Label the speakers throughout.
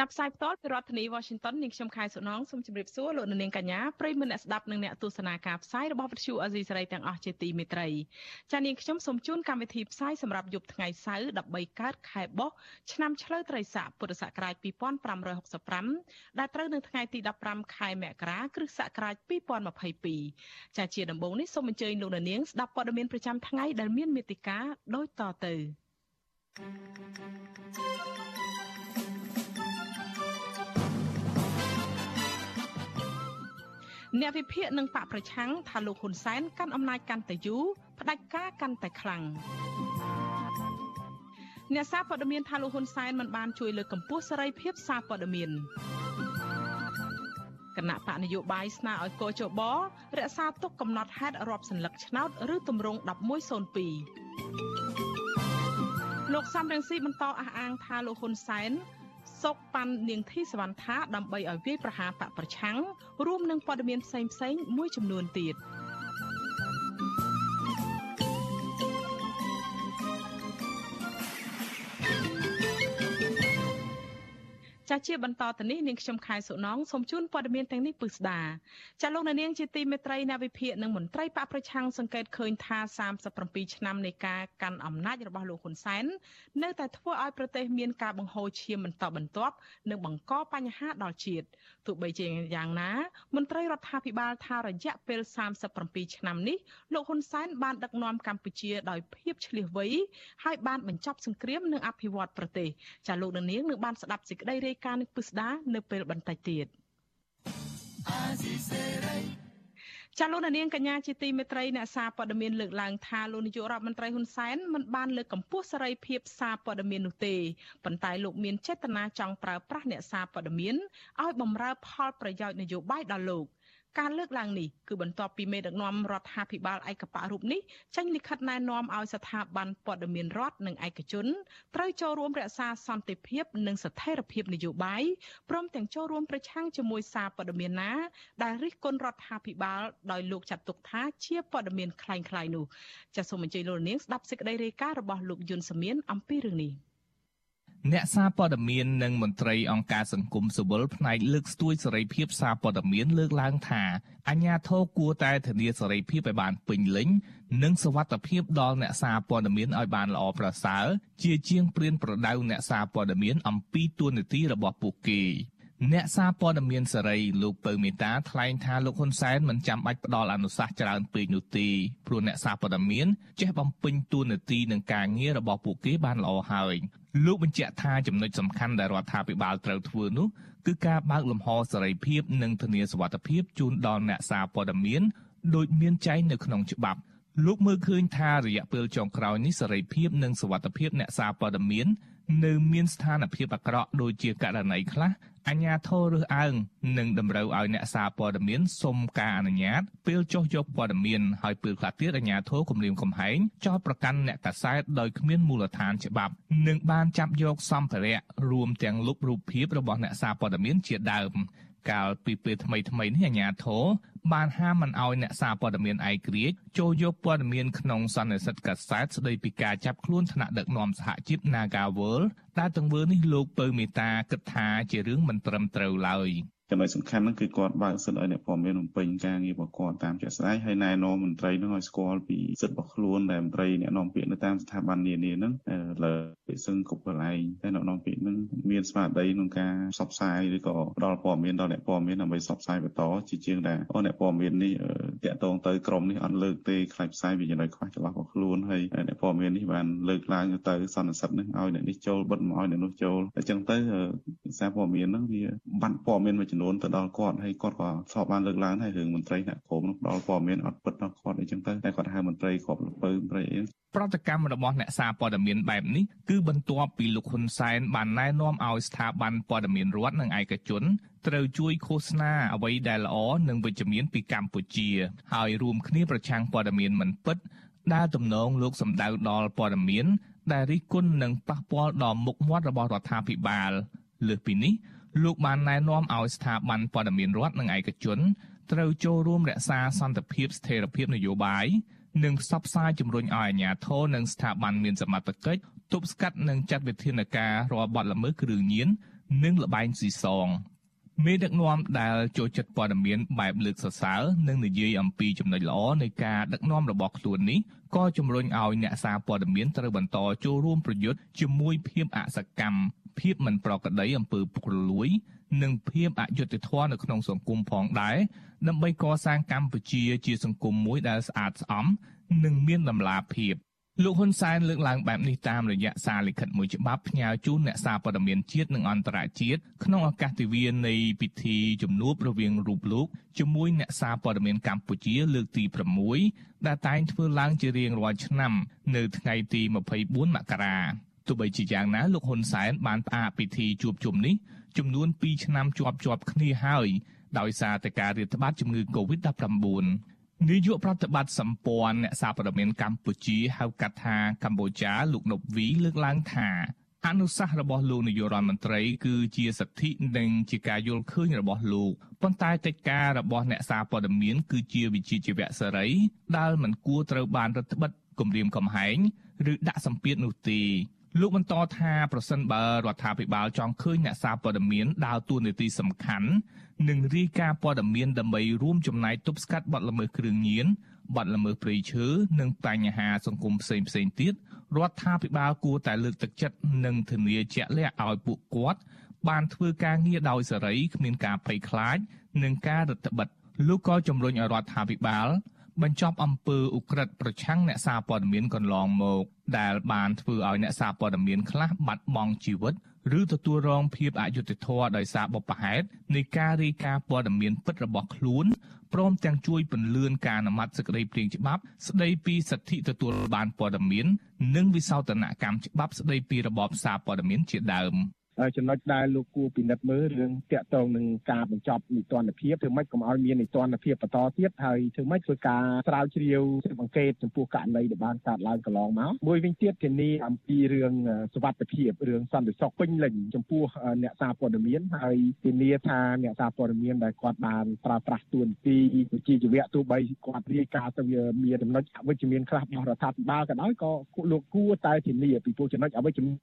Speaker 1: ចាប់ផ្សាយផ្ទាល់ពីរដ្ឋធានី Washington នាងខ្ញុំខែសុណងសូមជម្រាបសួរលោកនាងកញ្ញាប្រិយមិត្តអ្នកស្ដាប់និងអ្នកទស្សនាការផ្សាយរបស់វិទ្យុអាស៊ីសេរីទាំងអស់ជាទីមេត្រីចា៎នាងខ្ញុំសូមជូនកម្មវិធីផ្សាយសម្រាប់យប់ថ្ងៃសៅរ៍13កើតខែបុស្សឆ្នាំឆ្លូវត្រីស័កពុរសករាជ2565ដែលត្រូវនៅថ្ងៃទី15ខែមករាគ្រិស្តសករាជ2022ចា៎ជាដំបូងនេះសូមអញ្ជើញលោកនាងស្ដាប់ព័ត៌មានប្រចាំថ្ងៃដែលមានមេតិការដូចតទៅ thank you អ្នកវិភាគនឹងបកប្រឆាំងថាលោកហ៊ុនសែនកាន់អំណាចកាន់តែយូរផ្ដាច់ការកាន់តែខ្លាំងអ្នកសារព័ត៌មានថាលោកហ៊ុនសែនមិនបានជួយលើកកម្ពស់សេរីភាពសារព័ត៌មានគណៈបកនយោបាយស្នើឲ្យកោជបរក្សាទុកកំណត់ហេតុរាប់សัญลักษณ์ឆ្នោតឬទម្រង់1102លោកសំរងស៊ីបន្តអះអាងថាលោកហ៊ុនសែន សុកប៉ាន់នាងធីសវណ្ណថាដើម្បីឲ្យវាយប្រហារបកប្រឆាំងរួមនឹងព័ត៌មានផ្សេងផ្សេងមួយចំនួនទៀត។ ចាជាបន្តទៅនេះនាងខ្ញុំខែសុណងសូមជូនព័ត៌មានទាំងនេះពិស្ដាចាលោកនាងជាទីមេត្រីអ្នកវិភាគនិងមន្ត្រីបកប្រឆាំងសង្កេតឃើញថា37ឆ្នាំនៃការកាន់អំណាចរបស់លោកហ៊ុនសែននៅតែធ្វើឲ្យប្រទេសមានការបង្ហូរឈាមបន្តបន្ទាប់និងបង្កបញ្ហាដល់ជាតិទោះបីជាយ៉ាងណាមន្ត្រីរដ្ឋាភិបាលថារយៈពេល37ឆ្នាំនេះលោកហ៊ុនសែនបានដឹកនាំកម្ពុជាដោយភាពឆ្លៀសវៃហើយបានបញ្ចប់សង្គ្រាមនិងអភិវឌ្ឍប្រទេសចាលោកនាងនឹងបានស្ដាប់សេចក្តីរាយការណ៍នេះពិស្ដានៅពេលបន្តិចទៀតចាលោកនាងកញ្ញាជាទីមេត្រីអ្នកសារព័ត៌មានលើកឡើងថាលោកនាយករដ្ឋមន្ត្រីហ៊ុនសែនមិនបានលើកកម្ពស់សេរីភាពសារព័ត៌មាននោះទេប៉ុន្តែលោកមានចេតនាចង់ប្រើប្រាស់អ្នកសារព័ត៌មានឲ្យបម្រើផលប្រយោជន៍នយោបាយដល់លោក ការលើកឡើងនេះគឺបន្ទាប់ពីមេដឹកនាំរដ្ឋាភិបាលឯកបៈរូបនេះចេញលិខិតណែនាំឲ្យស្ថាប័នព័ត៌មានរដ្ឋនិងឯកជនត្រូវចូលរួមរក្សាសន្តិភាពនិងស្ថិរភាពនយោបាយព្រមទាំងចូលរួមប្រឆាំងជាមួយសារព័ត៌មានណាដែលរិះគន់រដ្ឋាភិបាលដោយលោកចាត់ទុកថាជាព័ត៌មានคล้ายៗនោះចាសសូមអញ្ជើញលោកនាងស្ដាប់សេចក្តីរាយការណ៍របស់លោកយុនសមៀនអំពីរឿងនេះ។
Speaker 2: អ្នកសារព័ត៌មាននិងមន្ត្រីអង្គការសង្គមស៊ីវិលផ្នែកលើកស្ទួយសេរីភាពសារព័ត៌មានលើកឡើងថាអាជ្ញាធរគួរតែធានាសេរីភាពឲ្យបានពេញលេញនិងសវត្ថភាពដល់អ្នកសារព័ត៌មានឲ្យបានល្អប្រសើរជាជាងព្រៀនប្រដៅអ្នកសារព័ត៌មានអំពីទួនាទីរបស់ពួកគេអ្នកសារព័ត៌មានសេរីលោកពៅមេតាថ្លែងថាលោកហ៊ុនសែនមិនចាំបាច់ផ្ដល់អនុសាសន៍ច្រើនពេកនោះទេព្រោះអ្នកសារព័ត៌មានចេះបំពេញតួនាទីនឹងការងាររបស់ពួកគេបានល្អហើយ លោកបញ្ជាក់ថាចំណុចសំខាន់ដែលរដ្ឋាភិបាលត្រូវធ្វើនោះគឺការបើកលំហសេរីភាពនិងធានាសុវត្ថិភាពជូនដល់អ្នកសារព័ត៌មានដោយមានចែងនៅក្នុងច្បាប់លោកមើលឃើញថារយៈពេលចុងក្រោយនេះសេរីភាពនិងសុវត្ថិភាពអ្នកសារព័ត៌មាននៅមានស្ថានភាពអាក្រក់ដូចជាករណីខ្លះ អញ្ញាធររើសអើងនិងតម្រូវឲ្យអ្នកសារព័ត៌មានសុំការអនុញ្ញាតពេលចុះយកព័ត៌មានហើយពេលខ្លះទៀតអញ្ញាធរគម្រាមកំហែងចោទប្រកាន់អ្នកកាសែតដោយគ្មានមូលដ្ឋានច្បាប់និងបានចាប់យកសម្ភារៈរួមទាំងលុបរូបភាពរបស់អ្នកសារព័ត៌មានជាដើម កាលពីពេលថ្មីថ្មីនេះអាជ្ញាធរបានហាមមិនអោយអ្នកសារព័ត៌មានឯករាជ្យចូលយកព័ត៌មានក្នុងសន្និសីទកាសែតស្ដីពីការចាប់ខ្លួនថ្នាក់ដឹកនាំសហជីព Nagawal ដែលទង្វើនេះលោកពៅមេតាគិតថាជារឿងមិនត្រឹមត្រូវឡើយ។
Speaker 3: ចំណុចសំខាន់ហ្នឹងគឺគាត់បើកសិទ្ធិឲ្យអ្នកព័ត៌មានបំពេញការងាររបស់គាត់តាមជាក់ស្ដែងហើយណែនាំមន្ត្រីហ្នឹងឲ្យស្គាល់ពីសិទ្ធិរបស់ខ្លួនដែលមន្ត្រីអ្នកនាំពាក្យនៅតាមស្ថាប័ននានាហ្នឹងលើពិសឹងគ្រប់កន្លែងតែអ្នកនាំពាក្យហ្នឹងមានស្មារតីក្នុងការផ្សព្វផ្សាយឬក៏ផ្ដល់ព័ត៌មានដល់អ្នកព័ត៌មានដើម្បីផ្សព្វផ្សាយបន្តជាជាងដែលអូអ្នកព័ត៌មាននេះតាក់ទងទៅក្រុមនេះអត់លើកទេខ្លាចផ្សាយវាចំណុចខ្វះច្បាស់របស់ខ្លួនហើយអ្នកព័ត៌មាននេះបានលើកឡើងទៅសន្និសិទហ្នឹងឲ្យអ្នកនេះចូលបិទមកឲ្យអ្នកនោះចូលអញ្ចឹងទៅសារព័ត៌មានហ្នឹងវាបាត់ព័ត៌មានមួយចំនួនទៅដល់គាត់ហើយគាត់ក៏ស្បបានលើកឡើងហើយរឿងមន្ត្រីអ្នកក្រមនោះផ្ដល់ព័ត៌មានអត់ពិតដល់គាត់អីចឹងទៅតែគាត់ហៅមន្ត្រីគ្រប់លពើមន្ត្រីអី
Speaker 2: ប្រតិកម្មរបស់អ្នកសារព័ត៌មានបែបនេះគឺបន្ទាប់ពីលោកហ៊ុនសែនបានណែនាំឲ្យស្ថាប័នព័ត៌មានរដ្ឋនិងឯកជនត្រូវជួយឃោសនាអ្វីដែលល្អនិងវិជ្ជមានពីកម្ពុជា ហើយរួមគ្នាប្រឆាំងព័ត៌មានមិនពិតដែលទំនងលោកសម្ដៅដល់ព័ត៌មានដែលរិះគន់និងប៉ះពាល់ដល់មុខមាត់របស់រដ្ឋាភិបាលលើសពីនេះ លោកបានណែនាំឲ្យស្ថាប័នព័ត៌មានរដ្ឋនិងឯកជនត្រូវចូលរួមរក្សាសន្តិភាពស្ថិរភាពនយោបាយនិងផ្សព្វផ្សាយជំរុញឲ្យអាជ្ញាធរនិងស្ថាប័នមានសមត្ថកិច្ចទប់ស្កាត់និងចាត់វិធានការរាល់បទល្មើសគ្រឿងញៀននិងលបែងស៊ីសងមេដឹកនាំដែលចូលចិត្តព័ត៌មានបែបលើកសរសើរនិងនិយាយអំពីចំណុចល្អនៃការដឹកនាំរបស់ខ្លួននេះក៏ជំរុញឲ្យអ្នកសារព័ត៌មានត្រូវបន្តចូលរួមប្រយុទ្ធជាមួយភាពអសកម្ម ភាពមិនប្រក្រតីអំពើពុករលួយ និងភាពអយុត្តិធម៌នៅក្នុងសង្គមផងដែរដើម្បីកសាងកម្ពុជាជាសង្គមមួយដែលស្អាតស្អំនិងមានតម្លាភាពលោកហ៊ុនសែនលើកឡើងបែបនេះតាមរយៈសារលិខិតមួយច្បាប់ផ្ញើជូនអ្នកសារព័ត៌មានជាតិនិងអន្តរជាតិក្នុងឱកាសទិវានៃពិធីជំនួបរវាងរូបលោកជាមួយអ្នកសារព័ត៌មានកម្ពុជាលើកទី6ដែលតែងធ្វើឡើងជារៀងរាល់ឆ្នាំ នៅថ្ងៃទី24មករា ទោះបីជាយ៉ាងណាលោកហ៊ុនសែនបានផ្អាកពិធីជួបជុំនេះចំនួន2ឆ្នាំជាប់ជាប់គ្នាហើយដោយសារតែការរាតត្បាតជំងឺ Covid-19 នាយកប្រតិបត្តិសម្ព័ន្ធអ្នកសារព័ត៌មានកម្ពុជាហៅកាត់ថាកម្ពុជាលោកនប់វីលើកឡើងថាអនុសាសន៍របស់លោកនាយករដ្ឋមន្ត្រីគឺជាសិទ្ធិនិងជាការយល់ឃើញរបស់លោកប៉ុន្តែកិច្ចការរបស់អ្នកសារព័ត៌មានគឺជាវិជ្ជាជីវៈសេរីដែលមិនគួរត្រូវបានរដ្ឋបិទគំរាមកំហែងឬដាក់សម្ពាធនោះទេ លោកបន្តថាប្រសិនបើរដ្ឋាភិបាលចង់ឃើញអ្នកសារព័ត៌មានដើរតួនាទីសំខាន់និងរាយការណ៍ព័ត៌មានដើម្បីរួមចំណែកទប់ស្កាត់បទល្មើសគ្រឿងញៀនបទល្មើសព្រៃឈើនិងបញ្ហាសង្គមផ្សេងផ្សេងទៀតរដ្ឋាភិបាលគួរតែលើកទឹកចិត្តនិងធានាជាក់លាក់ឲ្យពួកគាត់ បានធ្វើការងារដោយសេរីគ្មានការភ័យខ្លាច និងការរឹតបន្តឹងលោកក៏ជំរុញឲ្យរដ្ឋាភិបាល បញ្ចប់អំពើឧក្រិដ្ឋប្រឆាំងអ្នកសារព័ត៌មានកន្លងមក ដែលបានធ្វើឲ្យអ្នកសារព័ត៌មានខ្លះបាត់បង់ជីវិតឬទទួលរងភាពអយុត្តិធម៌ដោយសារបុព្វហេតុនៃការរាយការណ៍ព័ត៌មានពិតរបស់ខ្លួនព្រមទាំងជួយពន្លឿនការអនុម័តសេចក្តីព្រាងច្បាប់ស្តីពីសិទ្ធិទទួលបានព័ត៌មាន និងវិសោធនកម្មច្បាប់ស្តីពីរបបសារព័ត៌មានជាដើម។
Speaker 4: ចំណុចដែលលោកគួរពិនិត្យមើលរឿងតាក់ទងនឹងការបញ្ចប់នីតិរដ្ឋភាពធ្វើម៉េចកុំឲ្យមាននីតិរដ្ឋភាពបន្តទៀតហើយធ្វើម៉េចធ្វើការស្រាវជ្រាវស៊ើបអង្កេតចំពោះករណីដែលបានកើតឡើងកន្លងមកមួយវិញទៀតធានាអំពីរឿងសុវត្ថិភាពរឿងសន្តិសុខពេញលេញចំពោះអ្នកសារព័ត៌មានហើយធានាថាអ្នកសារព័ត៌មានដែលគាត់បានប្រើប្រាស់ទួនាទីវិជ្ជាជីវៈទោះបីគាត់រាយការណ៍ទៅមានចំណុចអវិជ្ជមានខ្លះរបស់រដ្ឋាភិបាលក៏ដោយក៏លោកគួរតែធានាពីពួកចំណុចអវិជ្ជមាន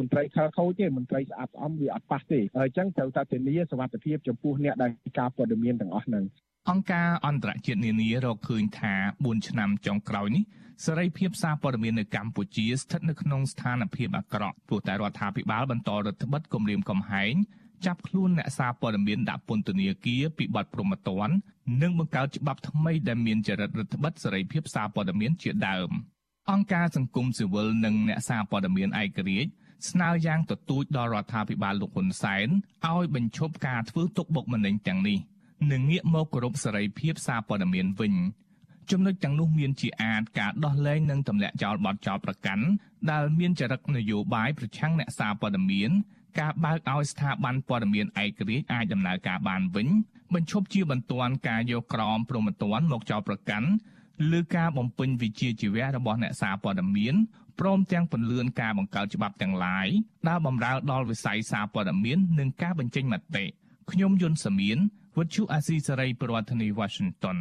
Speaker 4: មន្ត្រីខលខូចទេមន្ត្រីស្អាតស្អំវាអត់ប៉ះទេអញ្ចឹងត្រូវតែធានាសុវត្ថិភាពចំពោះអ្នកដែលការព័ត៌មានទាំងអស់ហ្នឹង
Speaker 2: អង្គការអន្តរជាតិនានារកឃើញថា4ឆ្នាំចុងក្រោយនេះសេរីភាពសារព័ត៌មាននៅកម្ពុជាស្ថិតនៅក្នុងស្ថានភាពអាក្រក់ព្រោះតែរដ្ឋាភិបាលបន្តរដ្ឋបិទគម្រាមកំហែងចាប់ខ្លួនអ្នកសារព័ត៌មានដាក់ពន្ធនាគារពីបទប្រមទ័ននិងបង្កើតច្បាប់ថ្មីដែលមានចរិតរដ្ឋបិទសេរីភាពសារព័ត៌មានជាដើមអង្គការសង្គមស៊ីវិលនិងអ្នកសារព័ត៌មានឯករាជ្យ ស្នើយ៉ាងទទូចដល់រដ្ឋាភិបាលលោកហ៊ុនសែនឲ្យបញ្ឈប់ការធ្វើទុកបុកម្នេញទាំងនេះនិងងាកមកគោរពសេរីភាពសារព័ត៌មានវិញចំណុចទាំងនោះមានជាអាចការដោះលែងនិងទម្លាក់ចោលបទចោលប្រកាន់ដែលមានចរិតនយោបាយប្រឆាំងអ្នកសារព័ត៌មានការបើកឲ្យស្ថាប័នព័ត៌មានឯករាជ្យអាចដំណើរការបានវិញបញ្ឈប់ជាបន្ទាន់ការយកក្រមព្រហ្មទណ្ឌមកចោលប្រកាន់ឬការបំពេញវិជាជីវៈរបស់អ្នកសារព័ត៌មាន ព្រមទាំងពន្លឿនការបង្កើតច្បាប់ទាំងឡាយដែលបម្រើដល់វិស័យសារព័ត៌មាននិងការបញ្ចេញមតិខ្ញុំយុនសាមៀនវិទ្យុអាស៊ីសេរីប្រធានាធិបតី Washington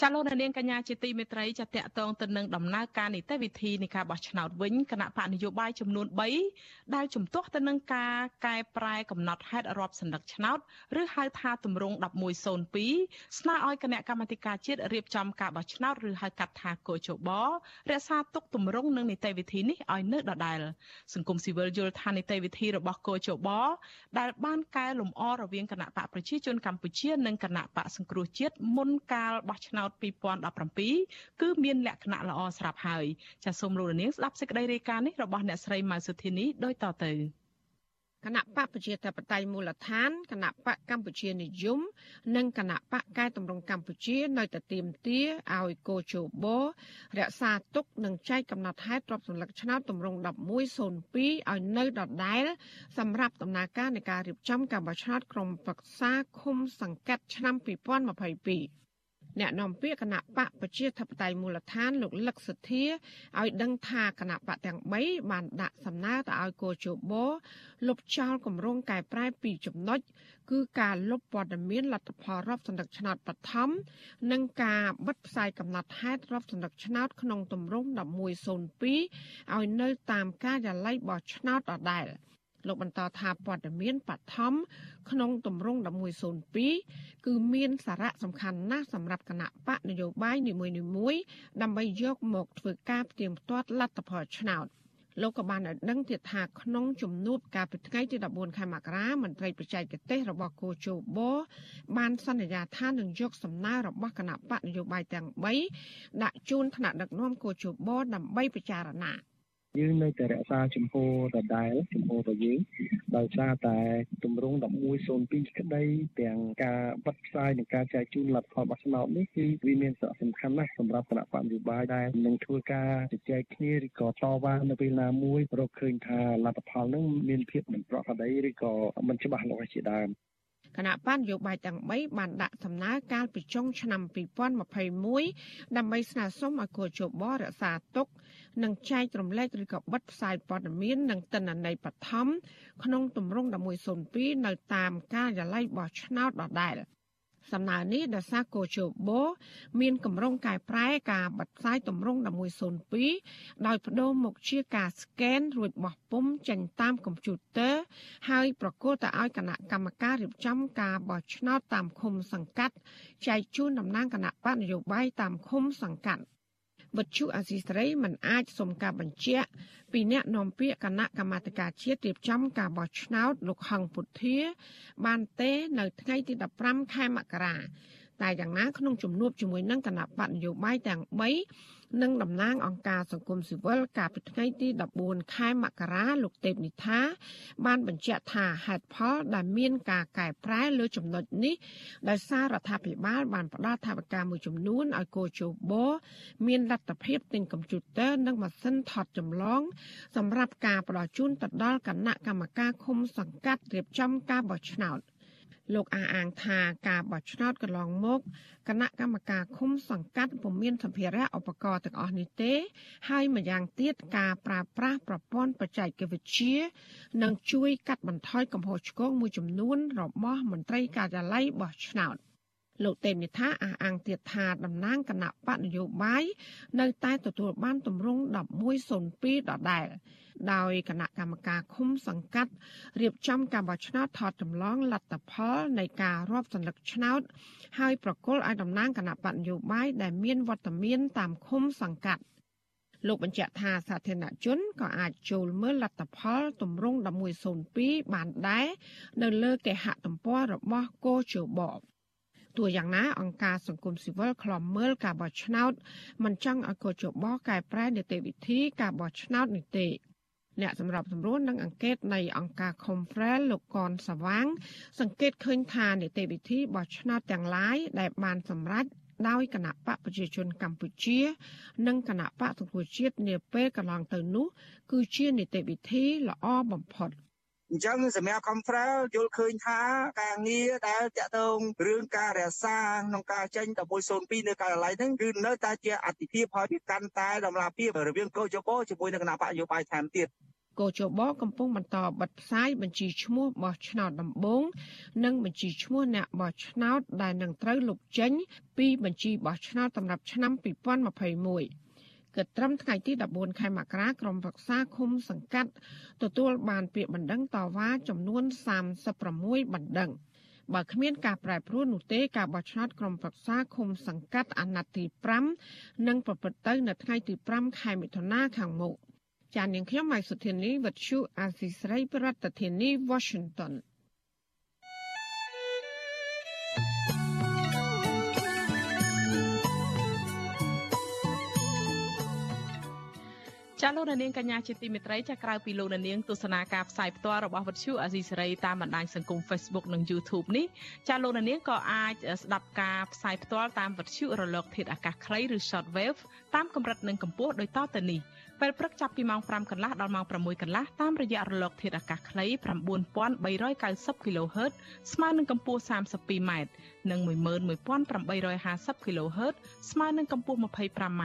Speaker 1: ចាលោកនាងកញ្ញាជាទីមេត្រីចាតកតងទៅនឹងដំណើរការនីតិវិធីនៃការបោះឆ្នោតវិញគណៈបកនយោបាយចំនួន3ដែលជំទាស់ទៅនឹងការកែប្រែកំណត់ហេតុរាប់សន្លឹកឆ្នោតឬហៅថាទម្រង់1102ស្នើឲ្យគណៈកម្មាធិការជាតិរៀបចំការបោះឆ្នោតឬហៅកាត់ថាកោជបរក្សាទុកទម្រង់នឹងនីតិវិធីនេះឲ្យនៅដដែលសង្គមស៊ីវិលយល់ថានីតិវិធីរបស់កោជបដែលបានកែលម្អរវាងគណៈបកប្រជាជនកម្ពុជានិងគណៈបកសង្គ្រោះជាតិមុនកាលបោះឆ្នោត2017គឺមានលក្ខណៈល្អស្រាប់ហើយចាសសូមលោកនាងស្ដាប់សេចក្តីរាយការណ៍នេះរបស់អ្នកស្រីម៉ៅសុធានីដូចតទៅ
Speaker 5: គណៈបកប្រជាធិបតេយ្យមូលដ្ឋានគណៈបកកម្ពុជានិយម និងគណៈបកកែតម្រង់កម្ពុជានៅតែទាមទារឲ្យកោជបរក្សាទុកនិងចែកកំណត់ហេតុទ្រព្យសម្លឹកឆ្នោតតម្រង់1102ឲ្យនៅដដែលសម្រាប់ដំណើរការនៃការរៀបចំការបោះឆ្នោតក្រុមប្រឹក្សាឃុំសង្កាត់ឆ្នាំ2022 អ្នកនាំពាក្យគណៈបកប្រជាធិបតេយ្យមូលដ្ឋានលោកលឹកសុធាឲ្យដឹងថាគណៈបកទាំង3បានដាក់សំណើទៅឲ្យកោជបលុបចោលគម្រោងកែប្រែពីរចំណុចគឺការលុបព័ត៌មានលទ្ធផលរាប់សន្លឹកឆ្នោតបឋមនិងការបិទផ្សាយកំណត់ហេតុរាប់សន្លឹកឆ្នោតក្នុងទម្រង់1102ឲ្យនៅតាមការិយាល័យបោះឆ្នោតដដែល។ លោកបន្តថាព័ត៌មានបឋមក្នុងទម្រង់1102គឺមានសារៈសំខាន់ណាស់សម្រាប់គណៈបកនយោបាយនីមួយៗដើម្បីយកមកធ្វើការផ្ទៀងផ្ទាត់លទ្ធផលឆ្នោតលោកក៏បានឲ្យដឹងទៀតថាក្នុងជំនួបកាលពីថ្ងៃទី14ខែមករាមន្ត្រីបច្ចេកទេសរបស់គូជបបានសន្យាថានឹងយកសំណើរបស់គណៈបកនយោបាយទាំង3ដាក់ជូនថ្នាក់ដឹកនាំគូជបដើម្បីពិចារណា។
Speaker 4: យើងនៅតែរក្សាចំហដដែលចំហរបស់យើងដោយសារតែទម្រង់1102ក្តីទាំងការបិទផ្សាយនិងការចែកជូនលទ្ធផលបោះឆ្នោតនេះគឺវាមានសារៈសំខាន់ណាស់សម្រាប់គណៈបកនយោបាយដែលនឹងធ្វើការជជែកគ្នាឬក៏តវ៉ានៅពេលណាមួយរកឃើញថាលទ្ធផលនឹងមានភាពមិនប្រក្រតីឬក៏មិនច្បាស់លាស់ជាដើម
Speaker 5: គណៈបញ្ញយោបាយទាំង3បានដាក់សំណើកាលពីចុងឆ្នាំ2021ដើម្បីស្នើសុំឲ្យកោជបរក្សាទុក និងចែករំលែកឬក៏បិទផ្សាយព័ត៌មាននិងទិន្នន័យបឋមក្នុងទម្រង់1102នៅតាមការិយាល័យបោះឆ្នោតដដែល។ សំណើនេះដោយសារកោជបមានកម្រងកែប្រែការបិទផ្សាយទម្រង់1102ដោយបដូរមកជាការស្កេនរួចបោះពុម្ពចេញតាមកុំព្យូទ័រហើយប្រគល់ទៅឲ្យគណៈកម្មការរៀបចំការបោះឆ្នោតតាមឃុំសង្កាត់ចែកជូនតំណាងគណៈបកនយោបាយតាមឃុំសង្កាត់ វិទ្យុអាស៊ីសេរីមិនអាចសុំការបញ្ជាក់ពីអ្នកនាំពាក្យគណៈកម្មាធិការជាតិរៀបចំការបោះឆ្នោតលោកហងពុធា បានទេនៅថ្ងៃទី15ខែមករាតែយ៉ាងណាក្នុងជំនួបជាមួយនឹងគណៈបកនយោបាយទាំង3 និងតំណាងអង្គការសង្គមស៊ីវិលកាលពីថ្ងៃទី14ខែមករាលោកទេពនិថា បានបញ្ជាក់ថាហេតុផលដែលមានការកែប្រែលើចំណុចនេះដោយសាររដ្ឋាភិបាលបានផ្ដល់ថវិកាមួយចំនួនឲ្យកោជបមានលទ្ធភាពទិញកុំព្យូទ័រនិងម៉ាស៊ីនថតចម្លង សម្រាប់ការផ្ដល់ជូនទៅដល់គណៈកម្មការឃុំសង្កាត់រៀបចំការបោះឆ្នោត។ លោកអះអាងថាការបោះឆ្នោតកន្លងមកគណៈកម្មការឃុំសង្កាត់ពុំមានសម្ភារៈឧបករណ៍ទាំងអស់នេះទេ ហើយម្យ៉ាងទៀតការប្រើប្រាស់ប្រព័ន្ធបច្ចេកវិទ្យានឹងជួយកាត់បន្ថយកំហុសឆ្គងមួយចំនួនរបស់មន្ត្រីការិយាល័យបោះឆ្នោត លោកទេមនិថាអះអាងទៀតថាតំណាងគណៈបកនយោបាយនៅតែទទួលបានទម្រង់1102ដដែលដោយគណៈកម្មការឃុំសង្កាត់រៀបចំការបោះឆ្នោតថតចម្លងលទ្ធផលនៃការរាប់សន្លឹកឆ្នោត ហើយប្រគល់ឲ្យតំណាងគណៈបកនយោបាយដែលមានវត្តមានតាមឃុំសង្កាត់លោកបញ្ជាក់ថាសាធារណជនក៏អាចចូលមើលលទ្ធផលទម្រង់1102បានដែរនៅលើគេហទំព័ររបស់គោជប ទោះយ៉ាងណាអង្គការសង្គមស៊ីវិលខ្លំមើលការបោះឆ្នោតមិនចង់ឲ្យកោជបកែប្រែនីតិវិធីការបោះឆ្នោតនេះទេអ្នកសម្របសម្រួលនឹងអង្កេតនៃអង្គការ Confrel លោកកនសវាង សង្កេតឃើញថានីតិវិធីបោះឆ្នោតទាំងឡាយដែលបានសម្រេចដោយគណៈបកប្រជាជនកម្ពុជា និងគណៈបកសង្គ្រោះជាតិនាពេលកន្លងទៅនោះ គឺជានីតិវិធីល្អបំផុត
Speaker 6: អញ្ចឹងសម្រាប់ Confrel យល់ឃើញថាការងារដែលតាក់ទងរឿងការរក្សាក្នុងការចេញ1102នៅការិយាល័យហ្នឹងគឺនៅតែជាអតិភិបហើយវាកាន់តែតម្លាភាពរវាងកោជបជាមួយនឹងគណៈបកយោបាយថែមទៀត
Speaker 5: កោជបកំពុងបន្តបិទផ្សាយបញ្ជីឈ្មោះបោះឆ្នោតដំបូងនិងបញ្ជីឈ្មោះអ្នកបោះឆ្នោតដែលនឹងត្រូវលុបចេញពីបញ្ជីបោះឆ្នោតសម្រាប់ឆ្នាំ2021 គិតត្រឹមថ្ងៃទី14ខែមករាក្រុមប្រឹក្សាឃុំសង្កាត់ទទួលបានពាក្យបណ្ដឹងតវ៉ាចំនួន36បណ្ដឹងបើគ្មានការប្រែប្រួលនោះទេការបោះឆ្នោតក្រុមប្រឹក្សាឃុំសង្កាត់អាណត្តិទី5នឹងប្រព្រឹត្តទៅនៅថ្ងៃទី5ខែមិថុនាខាងមុខចាននាងខ្ញុំម៉ៃសុធានីវັດឈូអាស៊ីស្រីប្រធានាធិបតី Washington
Speaker 1: ចចាលោកនាងកញ្ញាជាទីមេត្រីចាក្រៅពីលោកនាងទស្សនាការផ្សាយផ្ទាល់របស់វិទ្យុអាស៊ីសេរីតាមបណ្ដាញសង្គម Facebook និង YouTube នេះចាលោកនាងក៏អាចស្ដាប់ការផ្សាយផ្ទាល់តាមវិទ្យុរលក ធាតុអាកាសខ្លីឬ Shortwave តាមកម្រិតនិងកម្ពស់ដូចតទៅនេះពេលព្រឹកចាប់ពីម៉ោង5កន្លះដល់ម៉ោង6កន្លះតាមរយៈរលកធាតុអាកាសខ្លី9390 kHz ស្មើនឹងកម្ពស់ 32m និង11850 kHz ស្មើនឹងកម្ពស់ 25m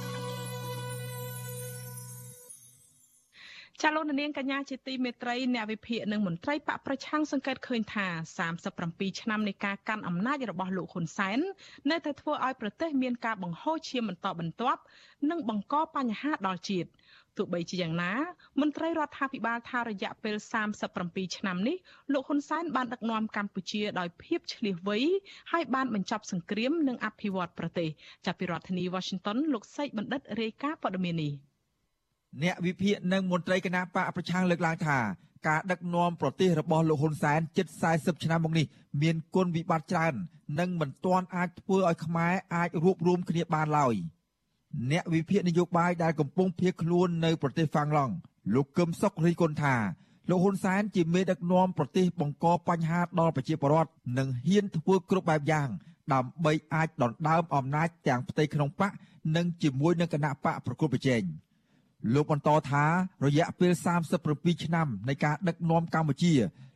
Speaker 1: ចាលោកនាងកញ្ញាជាទីមេត្រីអ្នកវិភាគនិងមន្ត្រីបកប្រឆាំងសង្កេតឃើញថា37ឆ្នាំនៃការកាន់អំណាចរបស់លោកហ៊ុនសែននៅតែធ្វើឲ្យប្រទេសមានការបង្ហូរឈាមបន្តបន្ទាប់និងបង្កបញ្ហាដល់ជាតិទោះបីជាយ៉ាងណា មន្ត្រីរដ្ឋាភិបាលថារយៈពេល37ឆ្នាំនេះលោកហ៊ុនសែនបានដឹកនាំកម្ពុជាដោយភាពឆ្លៀសវៃហើយបានបញ្ចប់សង្គ្រាមនិងអភិវឌ្ឍប្រទេសចាប់ពីរដ្ឋធានី Washington លោកសេកបណ្ឌិតរាយការណ៍ព័ត៌មាននេះ
Speaker 7: អ្នកវិភាគនិងមន្ត្រីគណៈបកប្រឆាំងលើកឡើងថាការដឹកនាំប្រទេសរបស់លោកហ៊ុនសែនជិត40ឆ្នាំមកនេះមានគុណវិបត្តិច្រើន និងមិនទាន់អាចធ្វើឲ្យខ្មែរអាចរួបរวมគ្នាបានឡើយអ្នកវិភាគនយោបាយដែលកំពុងភៀសខ្លួននៅប្រទេសហ្វាំងឡង់លោកកឹមសុខរីគុណថាលោកហ៊ុនសែនជាមេដឹកនាំប្រទេសបង្កបញ្ហាដល់ប្រជាពលរដ្ឋនិងហ៊ានធ្វើគ្រប់បែបយ៉ាង ដើម្បីអាចដណ្ដើមអំណាចទាំងផ្ទៃក្នុងបកនិងជាមួយនឹងគណៈបកប្រកួតប្រជែង។ លោកបន្តថារយៈពេល37ឆ្នាំនៃការដឹកនាំកម្ពុជា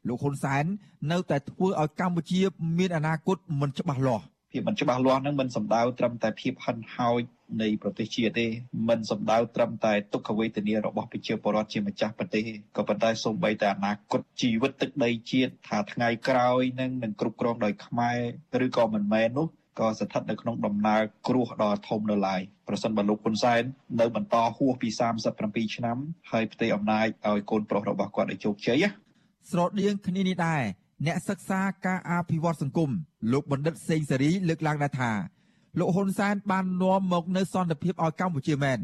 Speaker 7: លោកហ៊ុនសែននៅតែធ្វើឲ្យកម្ពុជាមានអនាគតមិនច្បាស់លាស់
Speaker 8: ភាពមិនច្បាស់លាស់ហ្នឹងមិនសំដៅត្រឹមតែភាពហិនហោចនៃប្រទេសជាតិទេមិនសំដៅត្រឹមតែទុក្ខវេទនារបស់ប្រជាពលរដ្ឋជាម្ចាស់ប្រទេសក៏ប៉ុន្តែសូម្បីតែអនាគតជីវិតទឹកដីជាតិថាថ្ងៃក្រោយនឹងនឹងគ្រប់គ្រងដោយខ្មែរឬក៏មិនមែននោះ ក៏ស្ថិតនៅក្នុងដំណើរគ្រោះដ៏ធំនៅឡើយប្រសិនបើលោកហ៊ុនសែននៅបន្តហួសពី37ឆ្នាំហើយផ្ទៃអំណាចឲ្យកូនប្រុសរបស់គាត់ឲ្យជោគជ័យ
Speaker 7: ស្រដៀងគ្នានេះដែរអ្នកសិក្សាការអភិវឌ្ឍសង្គមលោកបណ្ឌិតសេងសេរីលើកឡើងដែរថាលោកហ៊ុនសែនបាននាំមកនៅសន្តិភាពឲ្យកម្ពុជាមែន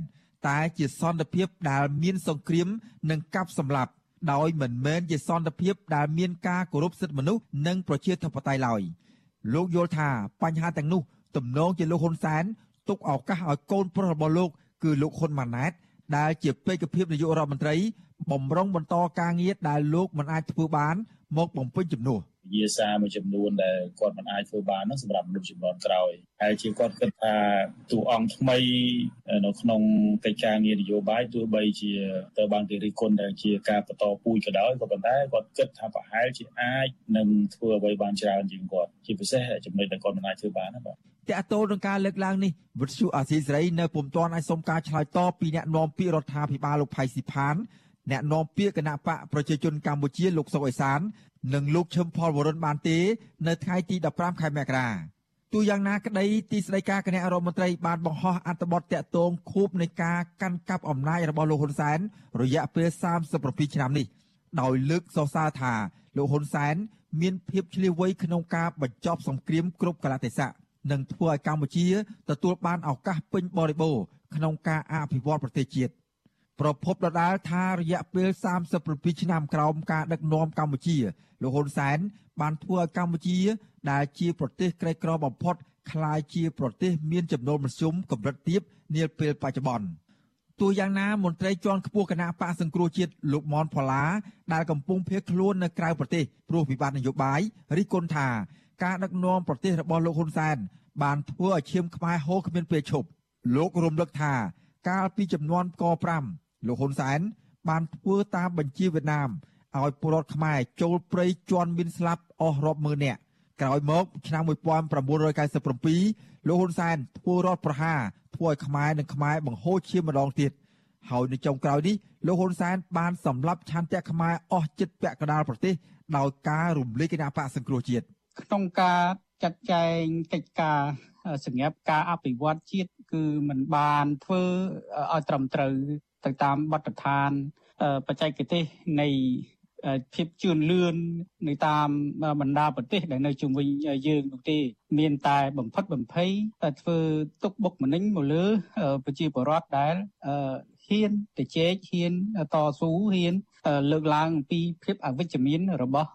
Speaker 7: តែជាសន្តិភាពដែលមានសង្គ្រាមនិងកាប់សម្លាប់ដោយមិនមែនជាសន្តិភាពដែលមានការគោរពសិទ្ធិមនុស្សនិងប្រជាធិបតេយ្យឡើយ លោកយល់ថាបញ្ហាទាំងនោះទំនងជាលោកហ៊ុនសែនទុកឱកាសឲ្យកូនប្រុសរបស់លោក គឺលោកហ៊ុនម៉ាណែតដែលជាពេកភាពនាយករដ្ឋមន្ត្រីបំរុងបន្តការងារដែលលោកមិនអាចធ្វើបាន មកបំពេញជំនួស
Speaker 9: វិជាសារមួយចំនួនដែលគាត់មិនអាចធ្វើបាននោះសម្រាប់មនុស្សចំនួនក្រោយហើយជាគាត់គិតថាតួអង្គថ្មីនៅក្នុងកិច្ចការងារនយោបាយទោះបីជាទៅបានគេរិះគន់ដែលជាការបន្តពូជក៏ដោយក៏ប៉ុន្តែគាត់គិតថាប្រហែលជាអាចនឹងធ្វើអ្វីបានច្រើនជាងគាត់ជាពិសេសចំណុចដែលគាត់មិនអាចធ្វើបានណាបាទ
Speaker 7: តកតោនឹងការលើកឡើងនេះវិទ្យុអាស៊ីសេរីនៅពុំទាន់អាចសុំការឆ្លើយតបពីអ្នកនាំពាក្យរដ្ឋាភិបាលលោកផៃស៊ីផានអ្នកនាំពាក្យគណៈបកប្រជាជនកម្ពុជាលោកសុកអេសាន និងលោកឈឹមផលវរុនបានទេ នៅថ្ងៃទី15ខែមករាទូយ៉ាងណាក្តីទីស្តីការគណៈរដ្ឋមន្ត្រីបានបង្ហោះអត្ថបទតាក់ទងខួបនៃការកាន់កាប់អំណាចរបស់លោកហ៊ុនសែនរយៈពេល37ឆ្នាំនេះ ដោយលើកសរសើរថាលោកហ៊ុនសែន មានភាពឆ្លៀវវៃក្នុងការបញ្ចប់សង្គ្រាមគ្រប់កលៈទេសៈនិងធ្វើឲ្យកម្ពុជាទទួលបានឱកាសពេញបរិបូរណ៍ក្នុងការអភិវឌ្ឍប្រទេសជាតិ ប្រពន្ធដដាលថារយៈពេល37ឆ្នាំក្រោមការដឹកនាំកម្ពុជាលោកហ៊ុនសែនបានធ្វើឲ្យកម្ពុជា ដែលជាប្រទេសក្រីក្របំផុតក្លាយជាប្រទេសមានចំណូលមធ្យមកម្រិតទាបនាពេលបច្ចុប្បន្នទោះយ៉ាងណាមន្ត្រីជាន់ខ្ពស់គណៈបកសង្គ្រោះជាតិលោកមនផល្លាដែលកំពុងភៀសខ្លួននៅក្រៅប្រទេសព្រោះវិបត្តិនយោបាយរិះគន់ថាការដឹកនាំប្រទេសរបស់លោកហ៊ុនសែនបានធ្វើឲ្យឈាមខ្មែរហូរគ្មានពេលឈប់លោករំលឹកថាកាលពីចំនួនក5 លោកហ៊ុនសែនបានធ្វើតាមបញ្ជាវៀតណាមឲ្យពលរដ្ឋខ្មែរចូលព្រៃជន់មានស្លាប់អស់រាប់ម៉ឺននាក់ក្រោយមកឆ្នាំ1997លោកហ៊ុនសែនធ្វើរដ្ឋប្រហារធ្វើឲ្យខ្មែរនិងខ្មែរបង្ហូរឈាមម្ដងទៀតហើយនៅចុងក្រោយនេះលោកហ៊ុនសែនបានសម្លាប់ឆន្ទៈខ្មែរអស់ចិត្តពាក់កណ្ដាលប្រទេសដោយការរំលាយគណៈបកសង្គ្រោះជាតិ
Speaker 10: ក្នុងការចាត់ចែងកិច្ចការសម្រាប់ការអភិវឌ្ឍជាតិគឺมันបានធ្វើឲ្យត្រឹមត្រូវ ទៅតាមបទដ្ឋានបច្ចេកទេសនៃភាពជឿនលឿននៅតាមបណ្ដាប្រទេសដែលនៅជុំវិញយើងនោះទេ មានតែបំផិតបំភ័យតែធ្វើទុកបុកម្នេញមកលើប្រជាពលរដ្ឋដែលហ៊ានទៅជែកហ៊ានតស៊ូហ៊ានលើកឡើងអំពីភាពអវិជ្ជមានរបស់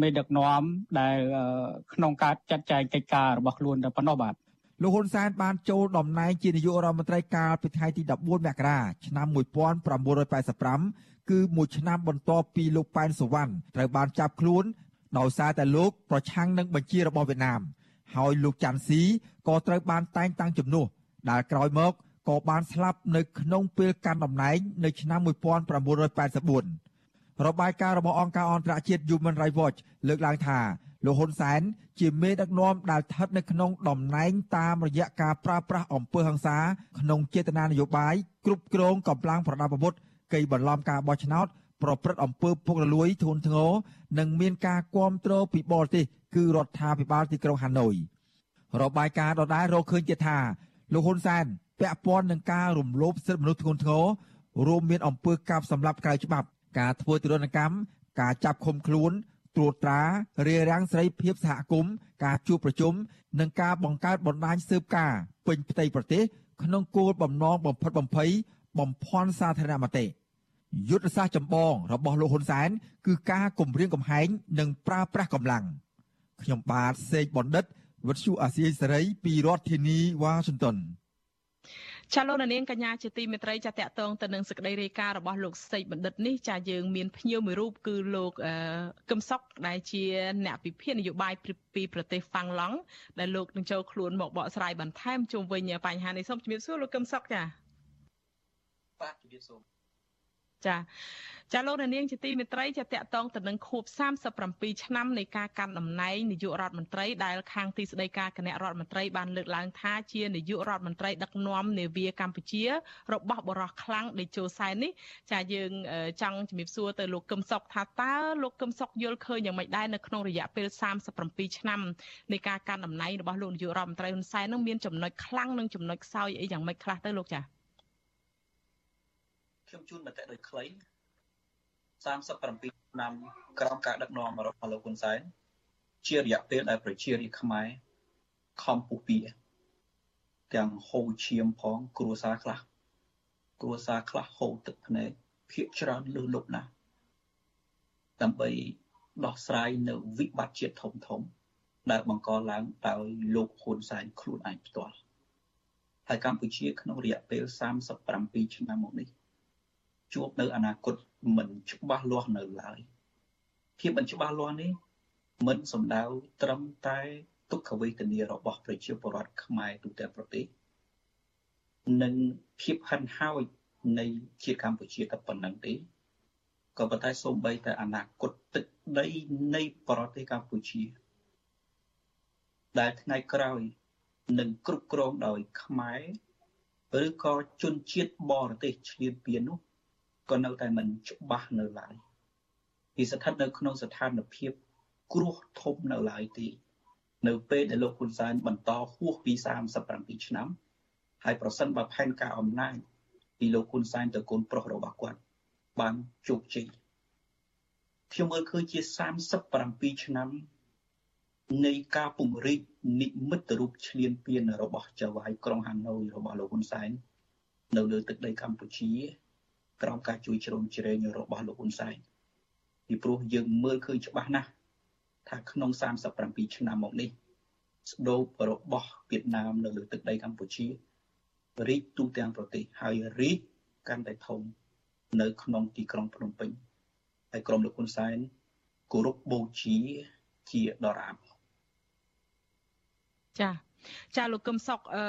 Speaker 10: មេដឹកនាំដែលក្នុងការចាត់ចែងកិច្ចការរបស់ខ្លួនតែប៉ុណ្ណោះបាទ
Speaker 7: លោកហ៊ុនសែនបានចូលតំណែងជានាយករដ្ឋមន្ត្រីកាលពីថ្ងៃទី14មករាឆ្នាំ1985គឺមួយឆ្នាំបន្ទាប់ពីលោកប៉ែនសវណ្ណត្រូវបានចាប់ខ្លួនដោយសារតែលោកប្រឆាំងនឹងបញ្ជារបស់វៀតណាមហើយលោកច័ន្ទស៊ីក៏ត្រូវបានតែងតាំងជំនួសដែលក្រោយមកក៏បានស្លាប់នៅក្នុងពេលកាន់តំណែងនៅឆ្នាំ1984របាយការណ៍របស់អង្គការអន្តរជាតិ Human Rights Watch លើកឡើងថា លោកហ៊ុនសែនជាមេដឹកនាំដែលស្ថិតនៅក្នុងតំណែងតាមរយៈការប្រើប្រាស់អំពើហិង្សាក្នុងចេតនានយោបាយគ្រប់គ្រងកម្លាំងប្រដាប់អាវុធកៃបន្លំការបោះឆ្នោតប្រព្រឹត្តអំពើពុករលួយធ្ងន់ធ្ងរនិងមានការគ្រប់គ្រងពីបរទេសគឺរដ្ឋាភិបាលទីក្រុងហាណូយរបាយការណ៍ដដែលរកឃើញទៀតថាលោកហ៊ុនសែនពាក់ព័ន្ធនឹងការរំលោភសិទ្ធិមនុស្សធ្ងន់ធ្ងររួមមានអំពើកាប់សម្លាប់ក្រៅច្បាប់ការធ្វើទរណកម្មការចាប់ឃុំខ្លួន ត្រួតត្រារារាំងសេរីភាពសហគមន៍ការជួបប្រជុំនិងការបង្កើតបណ្ដាញស៊ើបការពេញផ្ទៃប្រទេសក្នុងគោលបំណងបំផិតបំភ័យបំភាន់សាធារណមតិយុទ្ធសាស្ត្រចម្បងរបស់លោកហ៊ុនសែនគឺការគម្រាមកំហែងនិងប្រើប្រាស់កម្លាំងខ្ញុំបាទសេកបណ្ឌិតវិទ្យុអាស៊ីសេរីពីរដ្ឋធានីវ៉ាស៊ីនតោន
Speaker 1: ចាលោកនាងកញ្ញាជាទីមេត្រីចាតកតងទៅនឹងសេចក្តីរាយការណ៍របស់លោកសេកបណ្ឌិតនេះចាយើងមានភ្ញៀវមួយរូបគឺលោកកឹមសុកដែលជាអ្នកពិភាក្សានយោបាយពីប្រទេសហ្វាំងឡង់ដែលលោកនឹងចូលខ្លួនមកបកស្រាយបន្ថែមជុំវិញបញ្ហានេះសូមជំរាបសួរលោកកឹមសុកចា
Speaker 11: បាទជំរាបសួរ
Speaker 1: ចាចាលោកនាងជាទីមេត្រីចាតកតងទៅនឹងខួប37ឆ្នាំនៃការកាន់តំណែងនាយករដ្ឋមន្ត្រីដែលខាងទីស្តីការគណៈរដ្ឋមន្ត្រីបានលើកឡើងថាជានាយករដ្ឋមន្ត្រីដឹកនាំនាវាកម្ពុជា របស់បរោះខ្លាំងដេជោសែននេះចាយើងចង់ជំរាបសួរទៅលោកកឹមសុខថាតើលោកកឹមសុខយល់ឃើញយ៉ាងម៉េចដែរនៅក្នុងរយៈពេល37ឆ្នាំនៃការកាន់តំណែងរបស់លោកនាយករដ្ឋមន្ត្រីហ៊ុនសែននឹងមានចំណុចខ្លាំងនិងចំណុចខ្សោយអីយ៉ាងម៉េចខ្លះទៅលោកចា
Speaker 11: ខ្ញុំជូនមតិដោយខ្លី37ឆ្នាំក្រោមការដឹកនាំរបស់លោកហ៊ុនសែនជារយៈពេលដែលប្រជារាស្ត្រខ្មែរខំពុះពៀទាំងហូរឈាមផង គ្រួសារខ្លះគ្រួសារខ្លះហូរទឹកភ្នែកភាកច្រើនលឺលុបណាស់ដើម្បីដោះស្រាយនៅវិបត្តិជាតិធំធំ ដែលបង្កឡើងដោយលោកហ៊ុនសែនខ្លួនឯងផ្ទាល់ហើយកម្ពុជាក្នុងរយៈពេល37ឆ្នាំមកនេះ ជួបនៅអនាគតមិនច្បាស់លាស់នៅឡើយភាពមិនច្បាស់លាស់នេះមិនសំដៅត្រឹមតែទុក្ខវេទនារបស់ប្រជាពលរដ្ឋខ្មែរទូទាំងប្រទេសនិងភាពហិនហោចនៃជាតិកម្ពុជាតែប៉ុណ្្នឹងទេក៏ប៉ុន្តែសូម្បីតែអនាគតទឹកដីនៃប្រទេសកម្ពុជា ដែលថ្ងៃក្រោយនឹងគ្រប់គ្រងដោយខ្មែរឬក៏ជនជាតិបរទេសឈ្លានពាននោះ ក៏នៅតែមិនច្បាស់នៅឡើយវាស្ថិតនៅក្នុងស្ថានភាពគ្រោះធំនៅឡើយទេ នៅពេលដែលលោកហ៊ុនសែនបន្តហួសពី37ឆ្នាំហើយប្រសិនបើផែនការអំណាចពីលោកហ៊ុនសែនទៅកូនប្រុសរបស់គាត់បានជោគជ័យខ្ញុំមើលឃើញជា37ឆ្នាំនៃការពង្រីកនិមិត្តរូបឈ្លានពានរបស់ចៅហ្វាយក្រុងហាណូយរបស់លោកហ៊ុនសែននៅលើទឹកដីកម្ពុជា ក្រោមការជួយជ្រោមជ្រែងរបស់លោកហ៊ុនសែនពីព្រោះយើងមើលឃើញច្បាស់ណាស់ថាក្នុង37ឆ្នាំមកនេះស្ដូបរបស់វៀតណាមនៅលើទឹកដីកម្ពុជារីកទូទាំងប្រទេសហើយរីកកាន់តែធំនៅក្នុងទីក្រុងភ្នំពេញហើយក្រុមលោកហ៊ុនសែនគោរពបូជាជាដរាប
Speaker 1: ចា ចាលោកកឹមសុខអឺ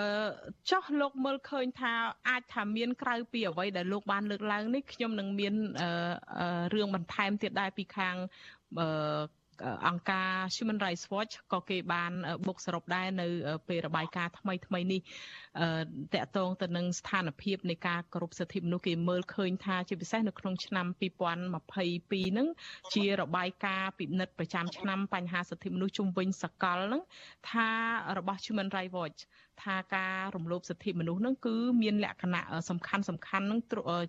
Speaker 1: ចោះលោកមើលឃើញថាអាចថាមានក្រៅពីអ្វីដែលលោកបានលើកឡើងនេះខ្ញុំនឹងមានរឿងបន្ថែមទៀតដែរពីខាង អឺអង្គការ Human Rights Watch ក៏គេបានបុកសរុបដែរនៅពេលរបាយការណ៍ថ្មីថ្មីនេះតកតងទៅនឹងស្ថានភាពនៃការគោរពសិទ្ធិមនុស្សគេមើលឃើញថាជាពិសេសនៅក្នុងឆ្នាំ2022ហ្នឹងជារបាយការណ៍ពិនិត្យប្រចាំឆ្នាំបញ្ហាសិទ្ធិមនុស្សជុំវិញសកលហ្នឹងថារបស់ Human Rights Watch ថាការរំលោភសិទ្ធិមនុស្សហ្នឹងគឺមានលក្ខណៈសំខាន់សំខាន់ហ្នឹង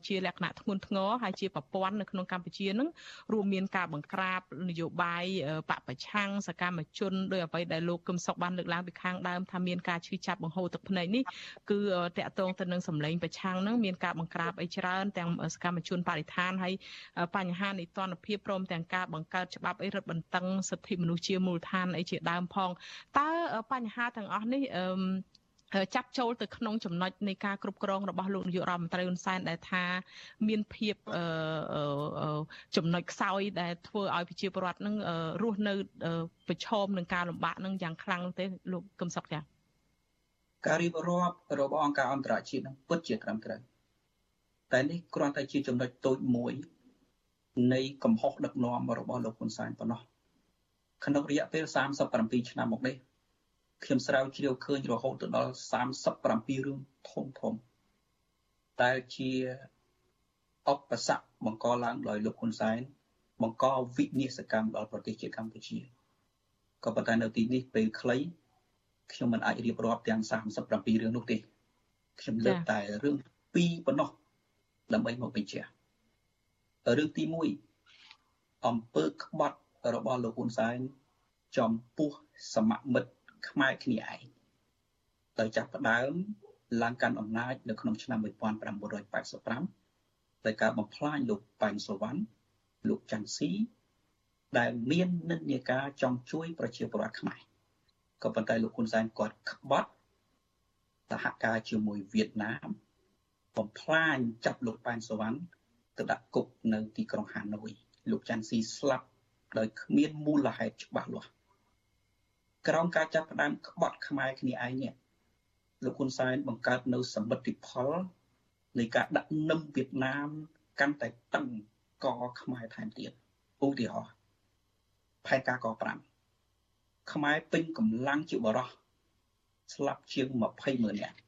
Speaker 1: ជាលក្ខណៈធ្ងន់ធ្ងរហើយជាប្រព័ន្ធនៅក្នុងកម្ពុជាហ្នឹងរួមមានការបង្ក្រាបនយោបាយបពប្រឆាំងសកម្មជនដោយអ្វីដែលលោកកឹមសុខបានលើកឡើងពីខាងដើមថាមានការឈឺចាប់បង្ហូរទឹកភ្នែកនេះគឺតកតងទៅនឹងសម្លេងប្រឆាំងហ្នឹងមានការបង្ក្រាបអីច្រើនទាំងសកម្មជនបរិស្ថានហើយបញ្ហានីតិរដ្ឋភាពព្រមទាំងការបង្កើតច្បាប់អីរឹតបន្តឹងសិទ្ធិមនុស្សជាមូលដ្ឋានអីជាដើមផងតើបញ្ហាទាំងអស់នេះអឺ ចាប់ចូលទៅក្នុងចំណុចនៃការគ្រប់គ្រងរបស់លោកនាយករដ្ឋមន្ត្រីហ៊ុនសែនដែលថាមានភាពចំណុចខ្សោយដែលធ្វើឲ្យប្រជាពលរដ្ឋនឹងរស់នៅប្រឈមនឹងការលំបាកនឹងយ៉ាងខ្លាំងទេលោកកឹមសុខចា៎
Speaker 11: ការរៀបរាប់របស់អង្គការអន្តរជាតិនឹងពិតជាត្រឹមត្រូវតែនេះគ្រាន់តែជាចំណុចតូចមួយនៃកំហុសដឹកនាំរបស់លោកហ៊ុនសែនប៉ុណ្ណោះក្នុងរយៈពេល37ឆ្នាំមកនេះ ខ្ញុំស្រាវជ្រាវឃើញរហូតទៅដល់37រឿងធំធំដែលជាឧបសគ្គបង្កឡើងដោយលោកហ៊ុនសែនបង្កវិនាសកម្មដល់ប្រទេសជាតិកម្ពុជាក៏ប៉ុន្តែនៅទីនេះពេលខ្លីខ្ញុំមិនអាចរៀបរាប់ទាំង37រឿងនោះទេខ្ញុំលើកតែរឿង2ប៉ុណ្ណោះដើម្បីមកបញ្ជាក់រឿងទី1អំពើក្បត់របស់លោកហ៊ុនសែនចំពោះសមមិត្ត ខ្មែរគ្នាឯងដោយចាប់ផ្ដើមឡើងកាន់អំណាចនៅក្នុងឆ្នាំ1985ដោយការបំផ្លាញលោកប៉ែនសវណ្ណលោកច័ន្ទស៊ីដែលមាននិន្នាការចង់ជួយប្រជាពលរដ្ឋខ្មែរក៏ប៉ុន្តែលោកហ៊ុនសែនគាត់ក្បត់សហការជាមួយវៀតណាមបំផ្លាញចាប់លោកប៉ែនសវណ្ណទៅដាក់គុកនៅទីក្រុងហាណូយលោកច័ន្ទស៊ីស្លាប់ដោយគ្មានមូលហេតុច្បាស់លាស់ ក្រោមការចាប់ផ្ដើមក្បត់ខ្មែរគ្នាឯងនេះលោកហ៊ុនសែនបង្កើតនៅសមិទ្ធផលនៃការដាក់នឹមវៀតណាមកាន់តែតឹងកខ្មែរថែមទៀតឧទាហរណ៍ផែនការក5ខ្មែរពេញកម្លាំងជាបរោះស្លាប់ជាង20ម៉ឺននាក់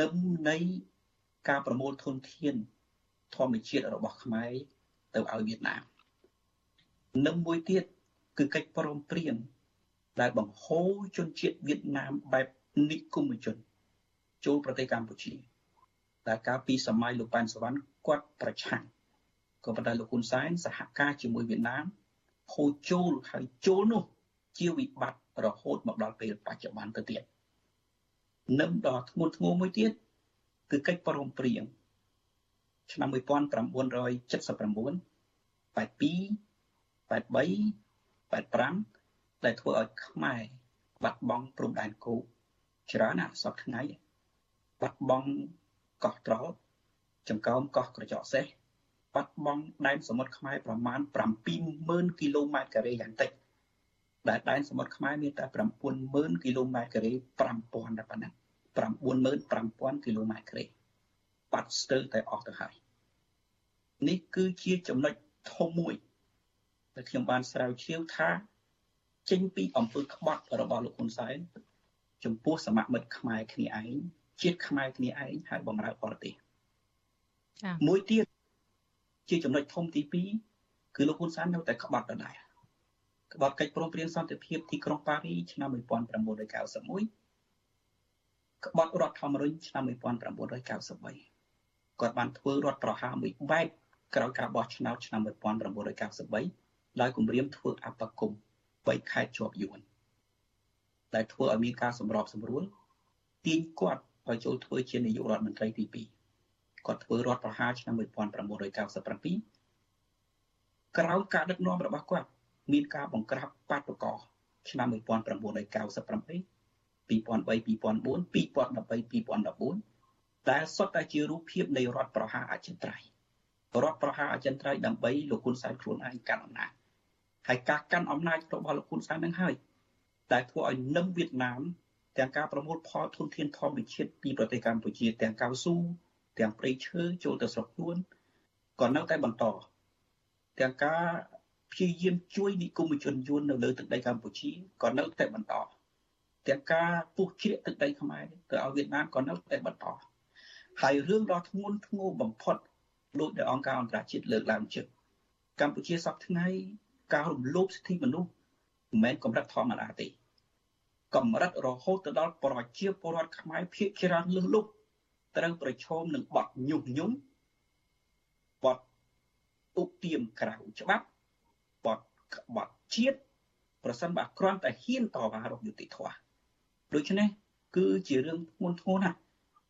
Speaker 11: នឹមនៃការប្រមូលធនធានធម្មជាតិរបស់ខ្មែរទៅឲ្យវៀតណាមនឹមមួយទៀត គឺកិច្ចព្រមព្រៀងដែលបង្ហូរជនជាតិវៀតណាមបែបនិគមជន ចូលប្រទេសកម្ពុជាដែលកាលពីសម័យលោកប៉ែនសវណ្ណគាត់ប្រឆាំងក៏ប៉ុន្តែលោកហ៊ុនសែនសហការជាមួយវៀតណាមហូរចូលហើយចូលនោះ ជាវិបត្តិរហូតមកដល់ពេលបច្ចុប្បន្នទៅទៀតនឹមដល់ធ្ងន់ធ្ងរមួយទៀតគឺកិច្ចព្រមព្រៀងឆ្នាំ1979 82 83 85ដែលធ្វើឲ្យខ្មែរបាត់បង់ព្រំដែនគោកច្រើនណាស់សពថ្ងៃបាត់បង់កោះត្រល់ចំកោមកោះក្រចកសេះបាត់បង់ដែនសមុទ្រខ្មែរប្រមាណ70000គីឡូម៉ែត្រការ៉េយ៉ាងតិចដែលដែនសមុទ្រខ្មែរមានតែ90000គីឡូម៉ែត្រការ៉េ5000តែប៉ុណ្ណឹង95000គីឡូម៉ែត្រការ៉េបាត់ស្ទើរតែអស់ទៅហើយនេះគឺជាចំណុចធំមួយ ដែលខ្ញុំបានស្រាវជ្រាវថាចេញពីអំពើក្បត់របស់លោកហ៊ុនសែនចំពោះសមមិត្តខ្មែរគ្នាឯងជាតិខ្មែរគ្នាឯងហើយបំរើបរទេសមួយទៀតជាចំណុចធំទី2គឺលោកហ៊ុនសែននៅតែក្បត់ដដែលក្បត់កិច្ចព្រមព្រៀងសន្តិភាពទីក្រុងប៉ារីឆ្នាំ1991ក្បត់រដ្ឋធម្មនុញ្ញឆ្នាំ1993គាត់បានធ្វើរដ្ឋប្រហារមួយបែបក្រោយការបោះឆ្នោតឆ្នាំ1993 ដោយគម្រាមធ្វើអបគម3ខែជាប់យួនដែលធ្វើឲ្យមានការសម្របសម្រួលទាញគាត់ឲ្យចូលធ្វើជានាយករដ្ឋមន្ត្រីទី2គាត់ធ្វើរដ្ឋប្រហារឆ្នាំ1997ក្រោយការដឹកនាំរបស់គាត់មានការបង្ក្រាបបាតុកោឆ្នាំ1998 2003 2004 2013 2014ដែលសុទ្ធតែជារូបភាពនៃរដ្ឋប្រហារអចិន្ត្រៃយ៍រដ្ឋប្រហារអចិន្ត្រៃយ៍ដើម្បីលោកហ៊ុនសែនខ្លួនឯងកាន់អំណាច ហើយការកាន់អំណាចរបស់លោកហ៊ុនសែននឹងហើយដែលធ្វើឲ្យនឹមវៀតណាមទាំងការប្រមូលផលធនធានធម្មជាតិពីប្រទេសកម្ពុជា ទាំងកៅស៊ូទាំងព្រៃឈើចូលទៅស្រុកខ្លួនក៏នៅតែបន្តទាំងការព្យាយាមជួយនិគមជនយួននៅលើទឹកដីកម្ពុជាក៏នៅតែបន្តទាំងការពុះជ្រៀកទឹកដីខ្មែរទៅឲ្យវៀតណាមក៏នៅតែបន្តហើយរឿងដ៏ធ្ងន់ធ្ងរបំផុតលោកដែលអង្គការអន្តរជាតិលើកឡើងជឹកកម្ពុជាសពថ្ងៃ ការរំលោភសិទ្ធិមនុស្សមិនមែនកម្រិតធម្មតាទេកម្រិតរហូតទៅដល់ប្រជាពលរដ្ឋខ្មែរភាគច្រើនលឺលុបត្រូវប្រឈមនឹងបទញុះញង់បទឧបទាមក្រៅច្បាប់បទក្បត់ជាតិប្រសិនបើគ្រាន់តែហ៊ានតវ៉ារកយុត្តិធម៌ដូច្នេះគឺជារឿងធ្ងន់ធ្ងរណាស់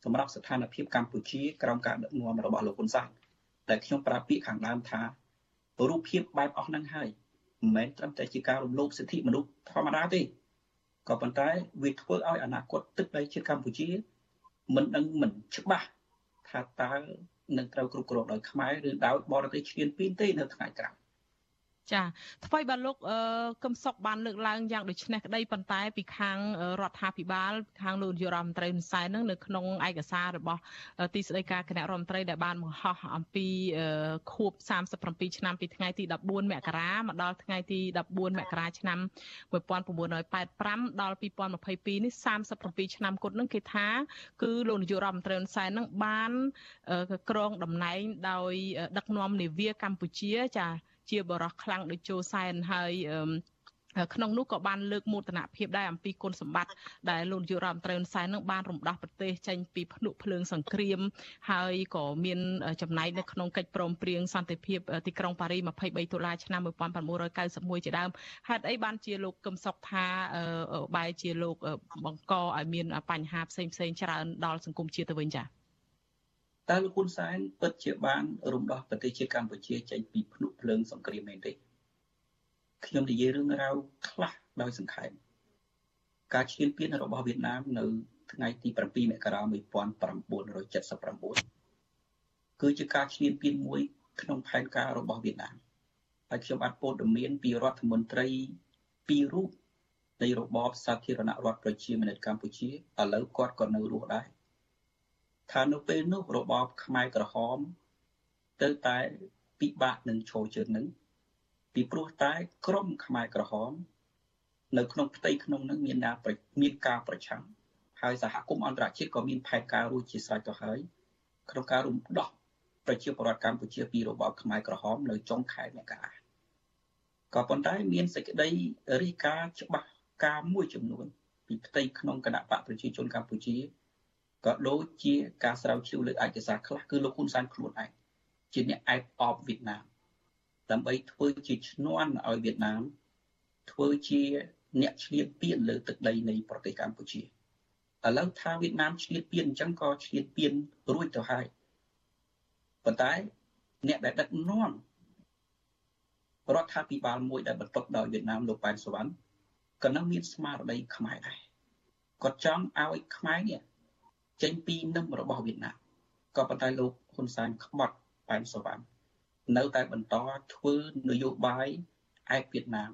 Speaker 11: សម្រាប់ស្ថានភាពកម្ពុជាក្រោមការដឹកនាំរបស់លោកហ៊ុនសែនតែខ្ញុំប្រាប់ពាក្យខាងដើមថារូបភាពបែបអស់ហ្នឹងហើយ មិនមែនត្រឹមតែជាការរំលោភសិទ្ធិមនុស្សធម្មតាទេក៏ប៉ុន្តែវាធ្វើឲ្យអនាគតទឹកដីជាតិកម្ពុជាមិនដឹងមិនច្បាស់ថាតើនឹងត្រូវគ្រប់គ្រងដោយខ្មែរឬដោយបរទេសឈ្លានពានទេនៅថ្ងៃក្រោយ
Speaker 1: ចាថ្មីបាទលោកកឹមសុខបានលើកឡើងយ៉ាងដូចនេះក្តីប៉ុន្តែ ពីខាងរដ្ឋាភិបាលខាងលោកនាយរដ្ឋមន្ត្រីហ៊ុនសែននឹងនៅក្នុងឯកសាររបស់ទីស្តីការគណៈរដ្ឋមន្ត្រីដែលបានបង្ហោះអំពីខួប37ឆ្នាំពីថ្ងៃទី14មករាមកដល់ថ្ងៃទី14មករាឆ្នាំ1985ដល់2022នេះ37ឆ្នាំគត់នឹងគេថាគឺលោកនាយរដ្ឋមន្ត្រីហ៊ុនសែននឹងបានក្រងតំណែងដោយដឹកនាំនាវាកម្ពុជាចា ជាបរោះខ្លាំងដូចចូលសែនហើយក្នុងនោះក៏បានលើកមោទនភាពដែរអំពីគុណសម្បត្តិដែលលោកនាយករដ្ឋមន្ត្រីហ៊ុនសែននឹងបានរំដោះប្រទេសចេញពីភ្នក់ភ្លើងសង្គ្រាម ហើយក៏មានចំណែកនៅក្នុងកិច្ចព្រមព្រៀងសន្តិភាពទីក្រុងប៉ារី23តុលាឆ្នាំ1991ជាដើមហេតុអីបានជាលោកកឹមសុខថាបែរជាលោកបង្កឲ្យមានបញ្ហាផ្សេងផ្សេងច្រើនដល់សង្គមជាតិទៅវិញចា៎
Speaker 11: តើលោកហ៊ុនសែនពិតជាបានរំដោះប្រទេសជាតិកម្ពុជាចេញពីភ្នក់ភ្លើងសង្គ្រាមមែនទេខ្ញុំនិយាយរឿងរ៉ាវខ្លះដោយសង្ខេបការឈ្លានពានរបស់វៀតណាមនៅថ្ងៃទី7មករា1979គឺជាការឈ្លានពានមួយក្នុងផែនការរបស់វៀតណាមហើយខ្ញុំបានពោលដំណៀនពីរដ្ឋមន្ត្រីពីររូបនៃរបបសាធារណរដ្ឋប្រជាមានិតកម្ពុជាឥឡូវគាត់ក៏នៅរស់ដែរ ថានៅពេលនោះរបបខ្មែរក្រហម ទៅតែពិបាកនឹងឈរជើងនឹងពីព្រោះតែក្រមខ្មែរក្រហម នៅក្នុងផ្ទៃក្នុងនឹងមានការមានការប្រឆាំងហើយសហគមន៍អន្តរជាតិក៏មានផែនការរួចជាស្រេចទៅហើយក្នុងការរំដោះប្រជាពលរដ្ឋកម្ពុជាពីរបបខ្មែរក្រហមនៅចុងខែមករាក៏ប៉ុន្តែមានសេចក្តីរាយការណ៍ច្បាស់ការមួយចំនួន ពីផ្ទៃក្នុងគណៈបកប្រជាជនកម្ពុជា ក៏ដូចជាការស្រាវជ្រាវលើឯកសារខ្លះគឺលោកហ៊ុនសែនខ្លួនឯងជាអ្នកអែបអបវៀតណាមដើម្បីធ្វើជាឈ្នន់ឲ្យវៀតណាមធ្វើជាអ្នកឆ្លៀតពៀនលើទឹកដីនៃប្រទេសកម្ពុជាឥឡូវថាវៀតណាមឆ្លៀតពៀនអញ្ចឹងក៏ឆ្លៀតពៀនរួចទៅហើយប៉ុន្តែអ្នកដែលដឹកនាំរដ្ឋាភិបាលមួយដែលបន្ទាប់ដោយវៀតណាមលោកប៉ែនសវណ្ណក៏នឹងមានស្មារតីខ្មែរដែរគាត់ចង់ឲ្យខ្មែរនេះ ចេញពីនឹមរបស់វៀតណាមក៏ប៉ុន្តែលោកហ៊ុនសែនក្បត់ប៉ែនសវណ្ណនៅតែបន្តធ្វើនយោបាយឯកវៀតណាម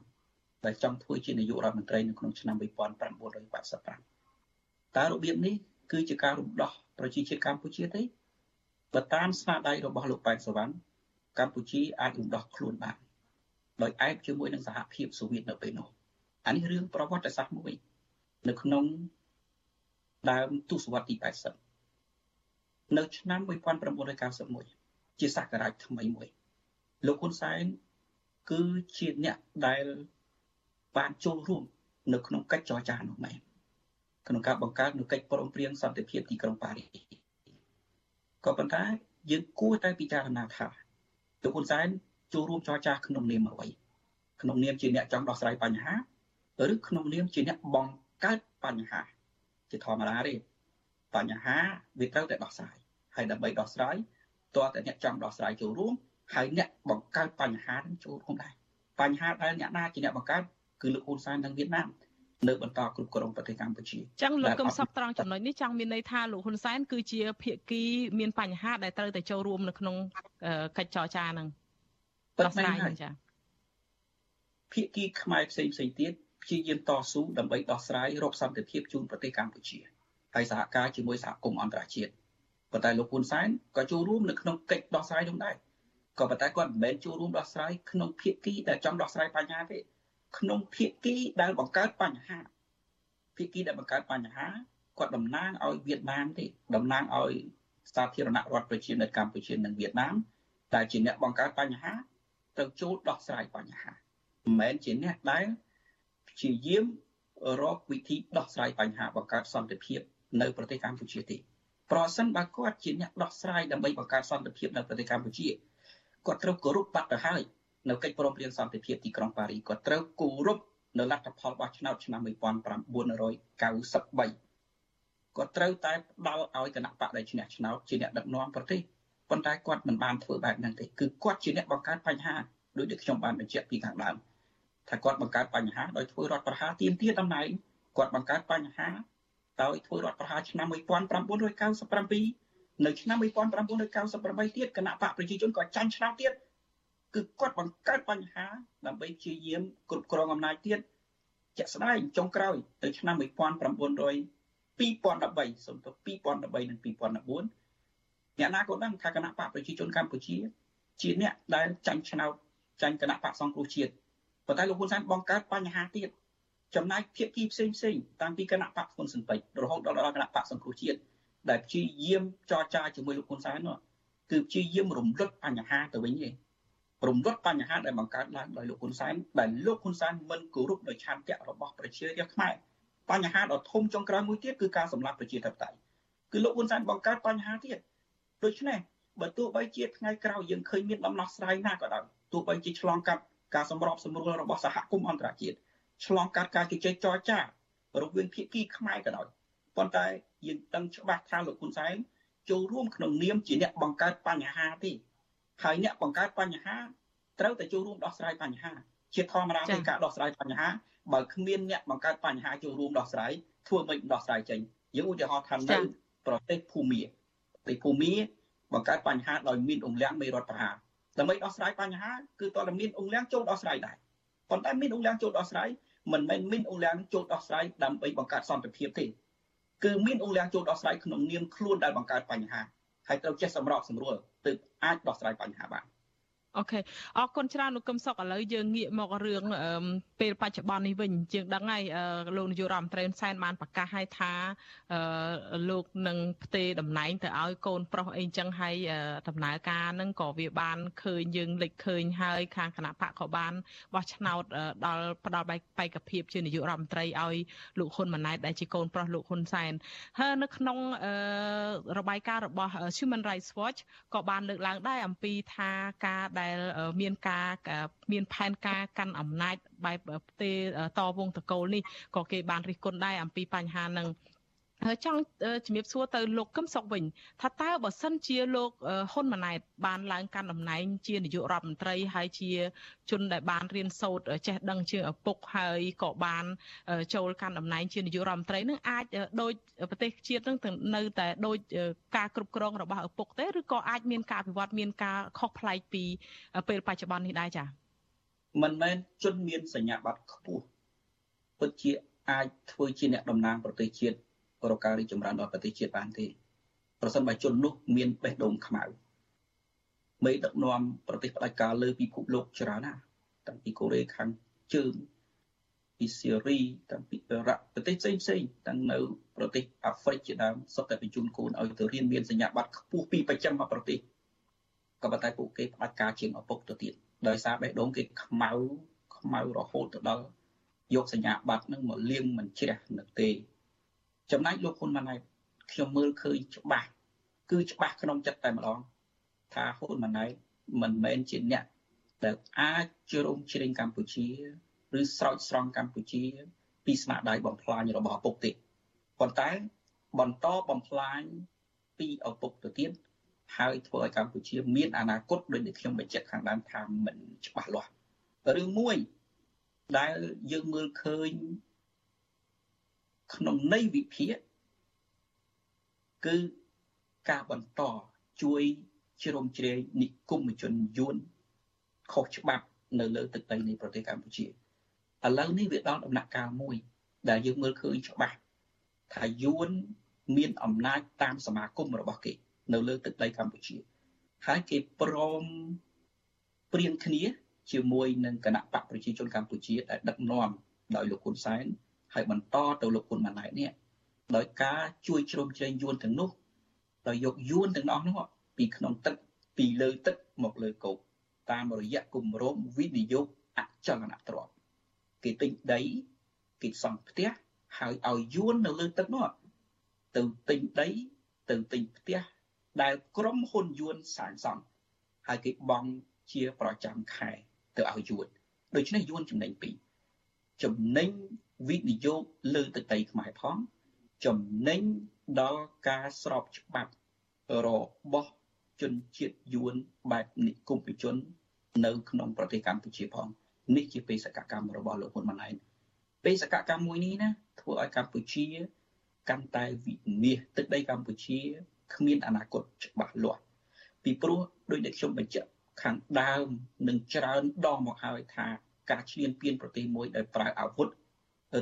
Speaker 11: ដែលចង់ធ្វើជានាយករដ្ឋមន្ត្រីនៅក្នុងឆ្នាំ1985តើរបៀបនេះគឺជាការរំដោះប្រជាជាតិកម្ពុជាទេបើតាមស្នាដៃរបស់លោកប៉ែនសវណ្ណកម្ពុជាអាចរំដោះខ្លួនបានដោយឯកជាមួយនឹងសហភាពសូវៀតនៅពេលនោះអានេះរឿងប្រវត្តិសាស្ត្រមួយ នៅក្នុង ដើមទសវត្សរ៍ទី80នៅឆ្នាំ1991ជាសករាជថ្មីមួយលោកហ៊ុនសែនគឺជាអ្នកដែលបានចូលរួមនៅក្នុងកិច្ចចរចានោះមែនក្នុងការបង្កើតនូវកិច្ចព្រមព្រៀងសន្តិភាពទីក្រុងប៉ារីសក៏ប៉ុន្តែយើងគួរតែពិចារណាថាលោកហ៊ុនសែនចូលរួមចរចាក្នុងនាមអ្វីក្នុងនាមជាអ្នកចង់ដោះស្រាយបញ្ហាឬក្នុងនាមជាអ្នកបង្កើតបញ្ហា ជាធម្មតាទេបញ្ហាវាត្រូវតែដោះស្រាយហើយដើម្បីដោះស្រាយតើតើអ្នកចង់ដោះស្រាយចូលរួមហើយអ្នកបង្កើតបញ្ហានឹងចូលរួមដែរបញ្ហាដែលអ្នកណាជាអ្នកបង្កើតគឺលោកហ៊ុនសែននិងវៀតណាមនៅបន្តគ្រប់គ្រងប្រទេសកម្ពុជា
Speaker 1: ចឹងលោកកឹមសុខត្រង់ចំណុចនេះចង់មានន័យថាលោកហ៊ុនសែនគឺជាភាគីមានបញ្ហាដែលត្រូវតែចូលរួមនៅក្នុងកិច្ចចរចាហ្នឹង
Speaker 11: ដោះស្រាយចាភាគីខ្មែរផ្សេងផ្សេងទៀត ព្យាយាមតស៊ូដើម្បីដោះស្រាយរកសន្តិភាពជូនប្រទេសកម្ពុជាហើយសហការជាមួយសហគមន៍អន្តរជាតិប៉ុន្តែលោកហ៊ុនសែនក៏ចូលរួមនៅក្នុងកិច្ចដោះស្រាយនោះដែរក៏ប៉ុន្តែគាត់មិនមែនចូលរួមដោះស្រាយក្នុងភាគីដែលចង់ដោះស្រាយបញ្ហាទេក្នុងភាគីដែលបង្កើតបញ្ហាភាគីដែលបង្កើតបញ្ហាគាត់តំណាងឲ្យវៀតណាមទេតំណាងឲ្យសាធារណរដ្ឋប្រជាមានិតកម្ពុជានិងវៀតណាមតែជាអ្នកបង្កើតបញ្ហាទៅចូលដោះស្រាយបញ្ហាមិនមែនជាអ្នកដែល ព្យាយាមរកវិធីដោះស្រាយបញ្ហាបង្កើតសន្តិភាពនៅប្រទេសកម្ពុជាទេប្រសិនបើគាត់ជាអ្នកដោះស្រាយដើម្បីបង្កើតសន្តិភាពនៅប្រទេសកម្ពុជាគាត់ត្រូវគោរពបាត់ទៅហើយនៅកិច្ចព្រមព្រៀងសន្តិភាពទីក្រុងប៉ារីគាត់ត្រូវគោរពនៅលទ្ធផលបោះឆ្នោតឆ្នាំ1993គាត់ត្រូវតែផ្ដល់ឲ្យគណៈបកដែលឈ្នះឆ្នោតជាអ្នកដឹកនាំប្រទេសប៉ុន្តែគាត់មិនបានធ្វើបែបហ្នឹងទេគឺគាត់ជាអ្នកបង្កើតបញ្ហាដោយដែលខ្ញុំបានបញ្ជាក់ពីខាងដើម ថាគាត់បង្កើតបញ្ហាដោយធ្វើរដ្ឋប្រហារទាមទារតំណែងគាត់បង្កើតបញ្ហាដោយធ្វើរដ្ឋប្រហារឆ្នាំ1997នៅឆ្នាំ1998ទៀតគណៈបកប្រជាជនក៏ចាញ់ឆ្នោតទៀតគឺគាត់បង្កើតបញ្ហាដើម្បីព្យាយាមគ្រប់គ្រងអំណាចទៀតជាក់ស្ដែងចុងក្រោយទៅឆ្នាំ1900 2013សូមទៅ2013និង2014អ្នកណាក៏ដឹងថាគណៈបកប្រជាជនកម្ពុជា ជាអ្នកដែលចាញ់ឆ្នោតចាញ់គណៈបកសង្គ្រោះជាតិ ប៉ុន្តែលោកហ៊ុនសែនបង្កើតបញ្ហាទៀតចំណាយភាគីផ្សេងផ្សេងតាំងពីគណៈបកហ៊ុនស៊ិនពេជ្ររហូតដល់គណៈបកសង្គ្រោះជាតិដែលព្យាយាមចរចាជាមួយលោកហ៊ុនសែននោះគឺព្យាយាមរំលត់បញ្ហាទៅវិញទេរំលត់បញ្ហាដែលបង្កើតឡើងដោយលោកហ៊ុនសែនដែលលោកហ៊ុនសែនមិនគោរពដោយឆន្ទៈរបស់ប្រជារាស្ត្រខ្មែរបញ្ហាដ៏ធំចុងក្រោយមួយទៀតគឺការសម្លាប់ប្រជាធិបតេយ្យគឺលោកហ៊ុនសែនបង្កើតបញ្ហាទៀតដូច្នេះបើទោះបីជាថ្ងៃក្រោយយើងឃើញមានដំណោះស្រាយណាក៏ដោយទោះបីជាឆ្លងកាត់ ការសម្របសម្រួលរបស់សហគមន៍អន្តរជាតិឆ្លងកាត់ការជជែកចរចារវាងភាគីខ្មែរក៏ដោយប៉ុន្តែយើងដឹងច្បាស់ថាលោកហ៊ុនសែនចូលរួមក្នុងនាមជាអ្នកបង្កើតបញ្ហាទេហើយអ្នកបង្កើតបញ្ហាត្រូវតែចូលរួមដោះស្រាយបញ្ហា ជាធម្មតានៃការដោះស្រាយបញ្ហាបើគ្មានអ្នកបង្កើតបញ្ហាចូលរួមដោះស្រាយធ្វើមិនដោះស្រាយចេញយើងឧទាហរណ៍ថានៅប្រទេសភូមាប្រទេសភូមាបង្កើតបញ្ហាដោយមានអង្គលៀងមេរដ្ឋប្រហារ ដើម្បីដោះស្រាយបញ្ហាគឺតើមានអង្គលៀងចូលដោះស្រាយដែរប៉ុន្តែមានអង្គលៀងចូលដោះស្រាយមិនមែនមានអង្គលៀងចូលដោះស្រាយដើម្បីបង្កើតសន្តិភាពទេគឺមានអង្គលៀងចូលដោះស្រាយក្នុងនាមខ្លួនដែលបង្កើតបញ្ហាហើយត្រូវចេះសម្របសម្រួលទើបអាចដោះស្រាយបញ្ហាបាន
Speaker 1: អូខេអរគុណច្រើនលោកកឹមសុខឥឡូវយើងងាកមករឿងពេលបច្ចុប្បន្ននេះវិញជាងដឹងហើយលោកនាយករដ្ឋមន្ត្រីសែនបានប្រកាសឲ្យថាលោកនឹងផ្ទេរតំណែងទៅឲ្យកូនប្រុសអីចឹងហើយដំណើរការនឹងក៏វាបានឃើញយើងលេចឃើញហើយខាងគណៈបកក៏បានបោះឆ្នោតដល់ផ្ដល់បេក្ខភាពជានាយករដ្ឋមន្ត្រីឲ្យលោកហ៊ុនម៉ាណែតដែលជាកូនប្រុសលោកហ៊ុនសែនហើយនៅក្នុងរបាយការណ៍របស់ Human Rights Watch ក៏បានលើកឡើងដែរអំពីថាការដែលដែលមានការមានផែនការកាន់អំណាចបែបផ្ទេតវងតកូលនេះក៏គេបានរិះគន់ដែរអំពីបញ្ហានឹង ចង់ជំរាបសួរទៅលោកកឹមសុខវិញថាតើបើសិនជាលោកហ៊ុនម៉ាណែតបានឡើងកាន់តំណែងជានាយករដ្ឋមន្ត្រីហើយជាជនដែលបានរៀនសូត្រចេះដឹងជាឪពុកហើយក៏បានចូលកាន់តំណែងជានាយករដ្ឋមន្ត្រីនឹងអាចដូចប្រទេសជាតិនឹងនៅតែដូចការគ្រប់គ្រងរបស់ឪពុកទេឬក៏អាចមានការវិវត្តមានការខុសប្លែកពីពេលបច្ចុប្បន្ននេះដែរចា៎
Speaker 11: មិនមែនជនមានសញ្ញាបត្រខ្ពស់ពិតជាអាចធ្វើជាអ្នកតំណាងប្រទេសជាតិ រកការរីកចម្រើនដល់ប្រទេសជាតិបានទេប្រសិនបើជននោះមានបេះដូងខ្មៅមេដឹកនាំប្រទេសផ្ដាច់ការលើពិភពលោកច្រើនណាស់តាំងពីកូរ៉េខាងជើងពីសេរីតាំងពីអ៊ឺរ៉ាក់ប្រទេសផ្សេងផ្សេងទាំងនៅប្រទេសអាហ្វ្រិកជាដើមសុទ្ធតែបញ្ជូនកូនឲ្យទៅរៀនមានសញ្ញាបត្រខ្ពស់ពីប្រចាំមកប្រទេសក៏ប៉ុន្តែពួកគេផ្ដាច់ការជាងឪពុកទៅទៀតដោយសារបេះដូងគេខ្មៅខ្មៅរហូតទៅដល់យកសញ្ញាបត្រនឹងមកលៀងមិនជ្រះនៅទេ ចំណែកលោកហ៊ុនម៉ាណែតខ្ញុំមើលឃើញច្បាស់គឺច្បាស់ក្នុងចិត្តតែម្ដងថាហ៊ុនម៉ាណែតមិនមែនជាអ្នកដែលអាចជ្រោមជ្រែងកម្ពុជាឬស្រោចស្រង់កម្ពុជា ពីស្នាដៃបំផ្លាញរបស់ឪពុកទេប៉ុន្តែបន្តបំផ្លាញពីឪពុកទៅទៀតហើយធ្វើឲ្យកម្ពុជា មានអនាគតដូចដែលខ្ញុំបញ្ជាក់ខាងដើមថាមិនច្បាស់លាស់រឿងមួយដែលយើងមើលឃើញ ក្នុងន័យវិភាគគឺការបន្តជួយជ្រោមជ្រែងនិគមជនយួនខុសច្បាប់នៅលើទឹកដីនៃប្រទេសកម្ពុជាឥឡូវនេះវាដល់ដំណាក់កាលមួយ ដែលយើងមើលឃើញច្បាស់ថាយួនមានអំណាចតាមសមាគមរបស់គេ នៅលើទឹកដីកម្ពុជាហើយគេព្រមព្រៀងគ្នាជាមួយនឹងគណៈបកប្រជាជនកម្ពុជាដែលដឹកនាំដោយលោកហ៊ុនសែន ហើយបន្តទៅលោកហ៊ុនម៉ាណែតនេះដោយការជួយជ្រោមជ្រែងយួនទាំងនោះដោយយកយួនទាំងអស់នោះពីក្នុងទឹកពីលើទឹកមកលើគោកតាមរយៈគម្រោងវិនិយោគអចលនទ្រព្យគេទិញដីគេសង់ផ្ទះហើយឲ្យយួននៅលើទឹកនោះទៅទិញដីទៅទិញផ្ទះដែលក្រុមហ៊ុនយួនសាងសង់ហើយគេបង់ជាប្រចាំខែទៅឲ្យយួនដូច្នេះយួនចំណេញពីរចំណេញ វិនិយោគលើទឹកដីខ្មែរផងចំណេញដល់ការស្របច្បាប់របស់ជនជាតិយួនបែបនិគមជន នៅ ក្នុងប្រទេសកម្ពុជាផងនេះជាបេសកកម្មរបស់លោកហ៊ុនម៉ាណែតបេសកកម្មមួយនេះណាធ្វើឲ្យកម្ពុជាកាន់តែវិនាសទឹកដីកម្ពុជាគ្មានអនាគតច្បាស់លាស់ពីព្រោះដោយដែលខ្ញុំបញ្ជាក់ខាងដើមនឹងច្រើនដងមកហើយថាការឈ្លានពានប្រទេសមួយដោយប្រើអាវុធ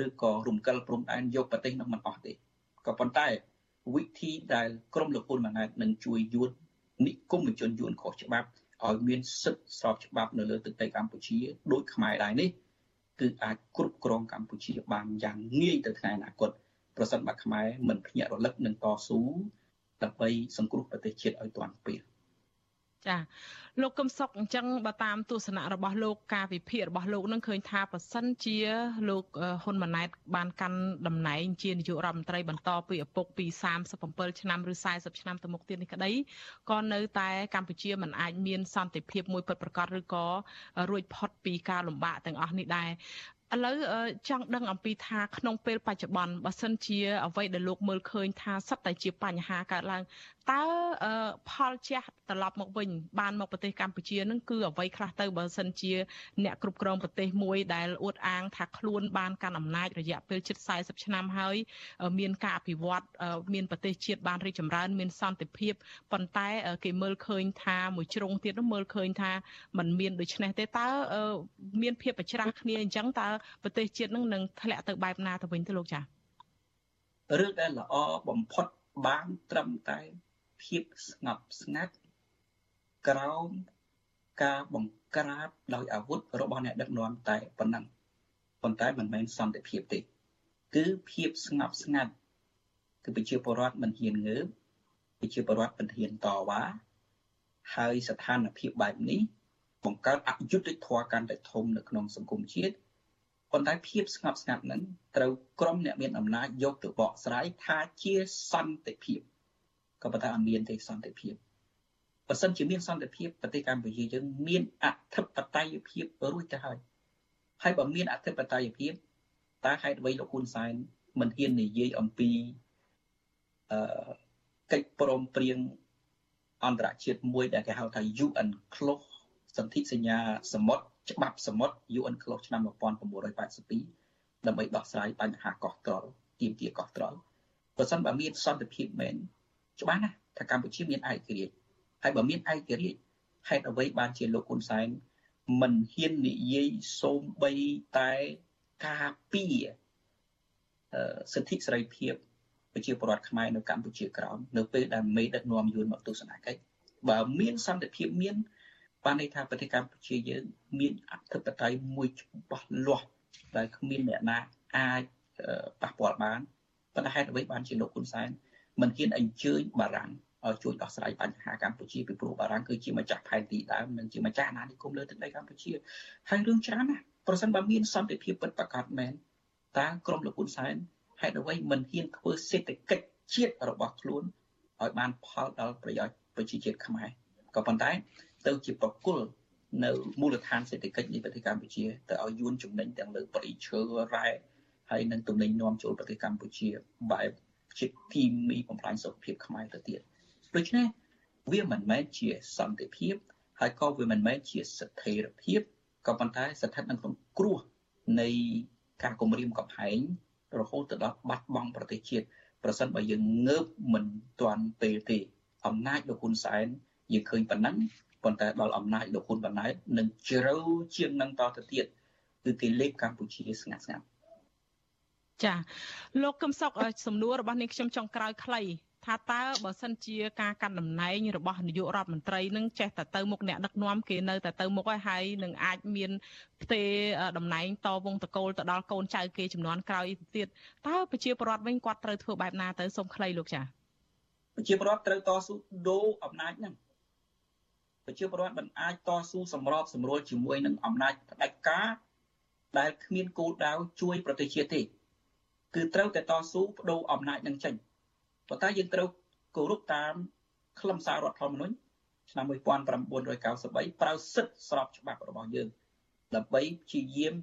Speaker 11: ឬក៏រំកិលព្រំដែនយកប្រទេសនោះមិនអស់ទេក៏ប៉ុន្តែវិធីដែលក្រមលោកហ៊ុនម៉ាណែតនឹងជួយយួននិគមជនយួនខុសច្បាប់ឲ្យមានសិទ្ធិស្របច្បាប់នៅលើទឹកដីកម្ពុជាដោយខ្មែរដែរនេះគឺអាចគ្រប់គ្រងកម្ពុជាបានយ៉ាងងាយទៅថ្ងៃអនាគតប្រសិនបើខ្មែរមិនភ្ញាក់រលឹកនឹងតស៊ូដើម្បីសង្គ្រោះប្រទេសជាតិឲ្យទាន់ពេល
Speaker 1: ចាលោកកឹមសុខអញ្ចឹងបើតាមទស្សនៈរបស់លោកការវិភាគរបស់លោកនឹងឃើញថាប៉ះសិនជាលោកហ៊ុនម៉ាណែតបានកាន់តំណែងជានាយករដ្ឋមន្ត្រីបន្តពីឪពុកពី37ឆ្នាំឬ40ឆ្នាំទៅមុខទៀតនេះក្តីក៏នៅតែកម្ពុជាមិនអាចមានសន្តិភាពមួយពិតប្រាកដឬក៏រួចផុតពីការលំបាកទាំងអស់នេះដែរឥឡូវចង់ដឹងអំពីថាក្នុងពេលបច្ចុប្បន្នបើសិនជាអ្វីដែលលោកមើលឃើញថាសិតតែជាបញ្ហាកើតឡើង តើផលជះត្រឡប់មកវិញបានមកប្រទេសកម្ពុជានឹងគឺអ្វីខ្លះទៅបើសិនជា អ្នកគ្រប់គ្រងប្រទេសមួយដែលអួតអាងថាខ្លួនបានកាន់អំណាចរយៈពេលជិត40ឆ្នាំហើយមានការអភិវឌ្ឍមានប្រទេសជាតិបានរីកចម្រើនមានសន្តិភាពប៉ុន្តែគេមើលឃើញថាមួយជ្រុងទៀតនោះមើលឃើញថាมันមានដូច្នេះទេតើមានភាពប្រច្រាស់គ្នាអញ្ចឹងតើប្រទេសជាតិនឹងនឹងធ្លាក់ទៅបែបណាទៅវិញទៅលោកចា៎
Speaker 11: រឿងដែលល្អបំផុតបានត្រឹមតែ ភាពស្ងប់ស្ងាត់ក្រោមការបង្ក្រាបដោយអាវុធរបស់អ្នកដឹកនាំតែប៉ុណ្ណឹងប៉ុន្តែមិនមែនសន្តិភាពទេ គឺភាពស្ងប់ស្ងាត់គឺប្រជាពលរដ្ឋមិនហ៊ានងើបប្រជាពលរដ្ឋមិនហ៊ានតវ៉ាហើយស្ថានភាពបែបនេះបង្កើតអយុត្តិធម៌កាន់តែធំនៅក្នុងសង្គមជាតិប៉ុន្តែភាពស្ងប់ស្ងាត់ហ្នឹងត្រូវក្រុមអ្នកមានអំណាចយកទៅបកស្រាយថាជាសន្តិភាព ក៏ប៉ុន្តែអត់មានទេសន្តិភាពបើសិនជាមានសន្តិភាពប្រទេសកម្ពុជាយើងមានអធិបតេយ្យភាពរួចទៅហើយហើយបើមានអធិបតេយ្យភាពតើហេតុអ្វីលោកហ៊ុនសែនមិនហ៊ាននិយាយអំពីអឺកិច្ចព្រមព្រៀងអន្តរជាតិមួយដែលគេហៅថា UN Close សន្ធិសញ្ញាសមុទ្រច្បាប់សមុទ្រ UN Close ឆ្នាំ1982ដើម្បីដោះស្រាយបញ្ហាកោះត្រល់ទាមទារកោះត្រល់បើសិនបើមានសន្តិភាពមែន ច្បាស់ណាស់ថាកម្ពុជាមានឯករាជ្យហើយបើមានឯករាជ្យហេតុអ្វីបានជាលោកហ៊ុនសែនមិនហ៊ាននិយាយសូម្បីតែការពារសិទ្ធិសេរីភាពប្រជាពលរដ្ឋខ្មែរនៅកម្ពុជាក្រោមនៅពេលដែលមេដឹកនាំយួនមកទស្សនកិច្ចបើមានសន្តិភាពមានបានន័យថាប្រទេសកម្ពុជាយើងមានអធិបតេយ្យមួយច្បាស់លាស់ដែលគ្មានអ្នកណាអាចប៉ះពាល់បានប៉ុន្តែហេតុអ្វីបានជាលោកហ៊ុនសែន មិនហ៊ានអញ្ជើញបារាំងឲ្យជួយដោះស្រាយបញ្ហាកម្ពុជាពីព្រោះបារាំងគឺជាម្ចាស់ផែនទីដើមនិងជាម្ចាស់អាណានិគមលើទឹកដីកម្ពុជាហើយរឿងច្រើនណាស់ប្រសិនបើមានសន្តិភាពពិតប្រាកដមែនតើក្រមលោកហ៊ុនសែនហេតុអ្វីមិនហ៊ានធ្វើសេដ្ឋកិច្ចជាតិរបស់ខ្លួនឲ្យបានផលដល់ប្រយោជន៍ប្រជាជាតិខ្មែរក៏ប៉ុន្តែ ទៅជាប្រគល់នៅមូលដ្ឋានសេដ្ឋកិច្ចនៃប្រទេសកម្ពុជាទៅឲ្យយួនចំណេញទាំងលើប្រៃឈើរ៉ែហើយនឹងទំនិញនាំចូលប្រទេសកម្ពុជាបែប ជាគីមីបំផ្លាញសុខភាពខ្មែរទៅទៀតដូច្នេះវាមិនមែនជាសន្តិភាពហើយក៏វាមិនមែនជាស្ថិរភាពក៏ប៉ុន្តែស្ថិតនៅក្នុងគ្រោះនៃការគំរាមកំហែងរហូតទៅដល់បាត់បង់ប្រទេសជាតិប្រសិនបើយើងងើបមិនទាន់ពេលទេអំណាចលោកហ៊ុនសែនយើងឃើញប៉ុណ្ណឹងប៉ុន្តែដល់អំណាចលោកហ៊ុនម៉ាណែតនឹងជ្រៅជាងនឹងតទៅទៀតគឺគេលេបកម្ពុជាស្ងាត់ស្ងាត់
Speaker 1: ចាលោកកឹមសុខសំណួររបស់នាងខ្ញុំចុងក្រោយខ្លីថាតើបើសិនជាការកាន់តំណែងរបស់នាយករដ្ឋមន្ត្រីនឹងចេះតែទៅមុខអ្នកដឹកនាំគេនៅតែទៅមុខហើយហើយនឹងអាចមានផ្ទេតំណែងតវងតកូលទៅដល់កូនចៅគេចំនួនក្រោយទៀតតើប្រជាពលរដ្ឋវិញគាត់ត្រូវធ្វើបែបណាទៅសូមខ្លីលោកចា
Speaker 11: ប្រជាពលរដ្ឋត្រូវតស៊ូដូរអំណាចហ្នឹងប្រជាពលរដ្ឋមិនអាចតស៊ូសម្របសម្រួលជាមួយនឹងអំណាចផ្ដាច់ការដែលគ្មានគោលដៅជួយប្រទេសជាតិទេ គឺត្រូវតែតស៊ូបដូរអំណាចនឹងចេញប៉ុន្តែយើងត្រូវគោរពតាមខ្លឹមសាររដ្ឋធម្មនុញ្ញឆ្នាំ1993ប្រើសិទ្ធិស្របច្បាប់របស់យើងដើម្បីព្យាយាម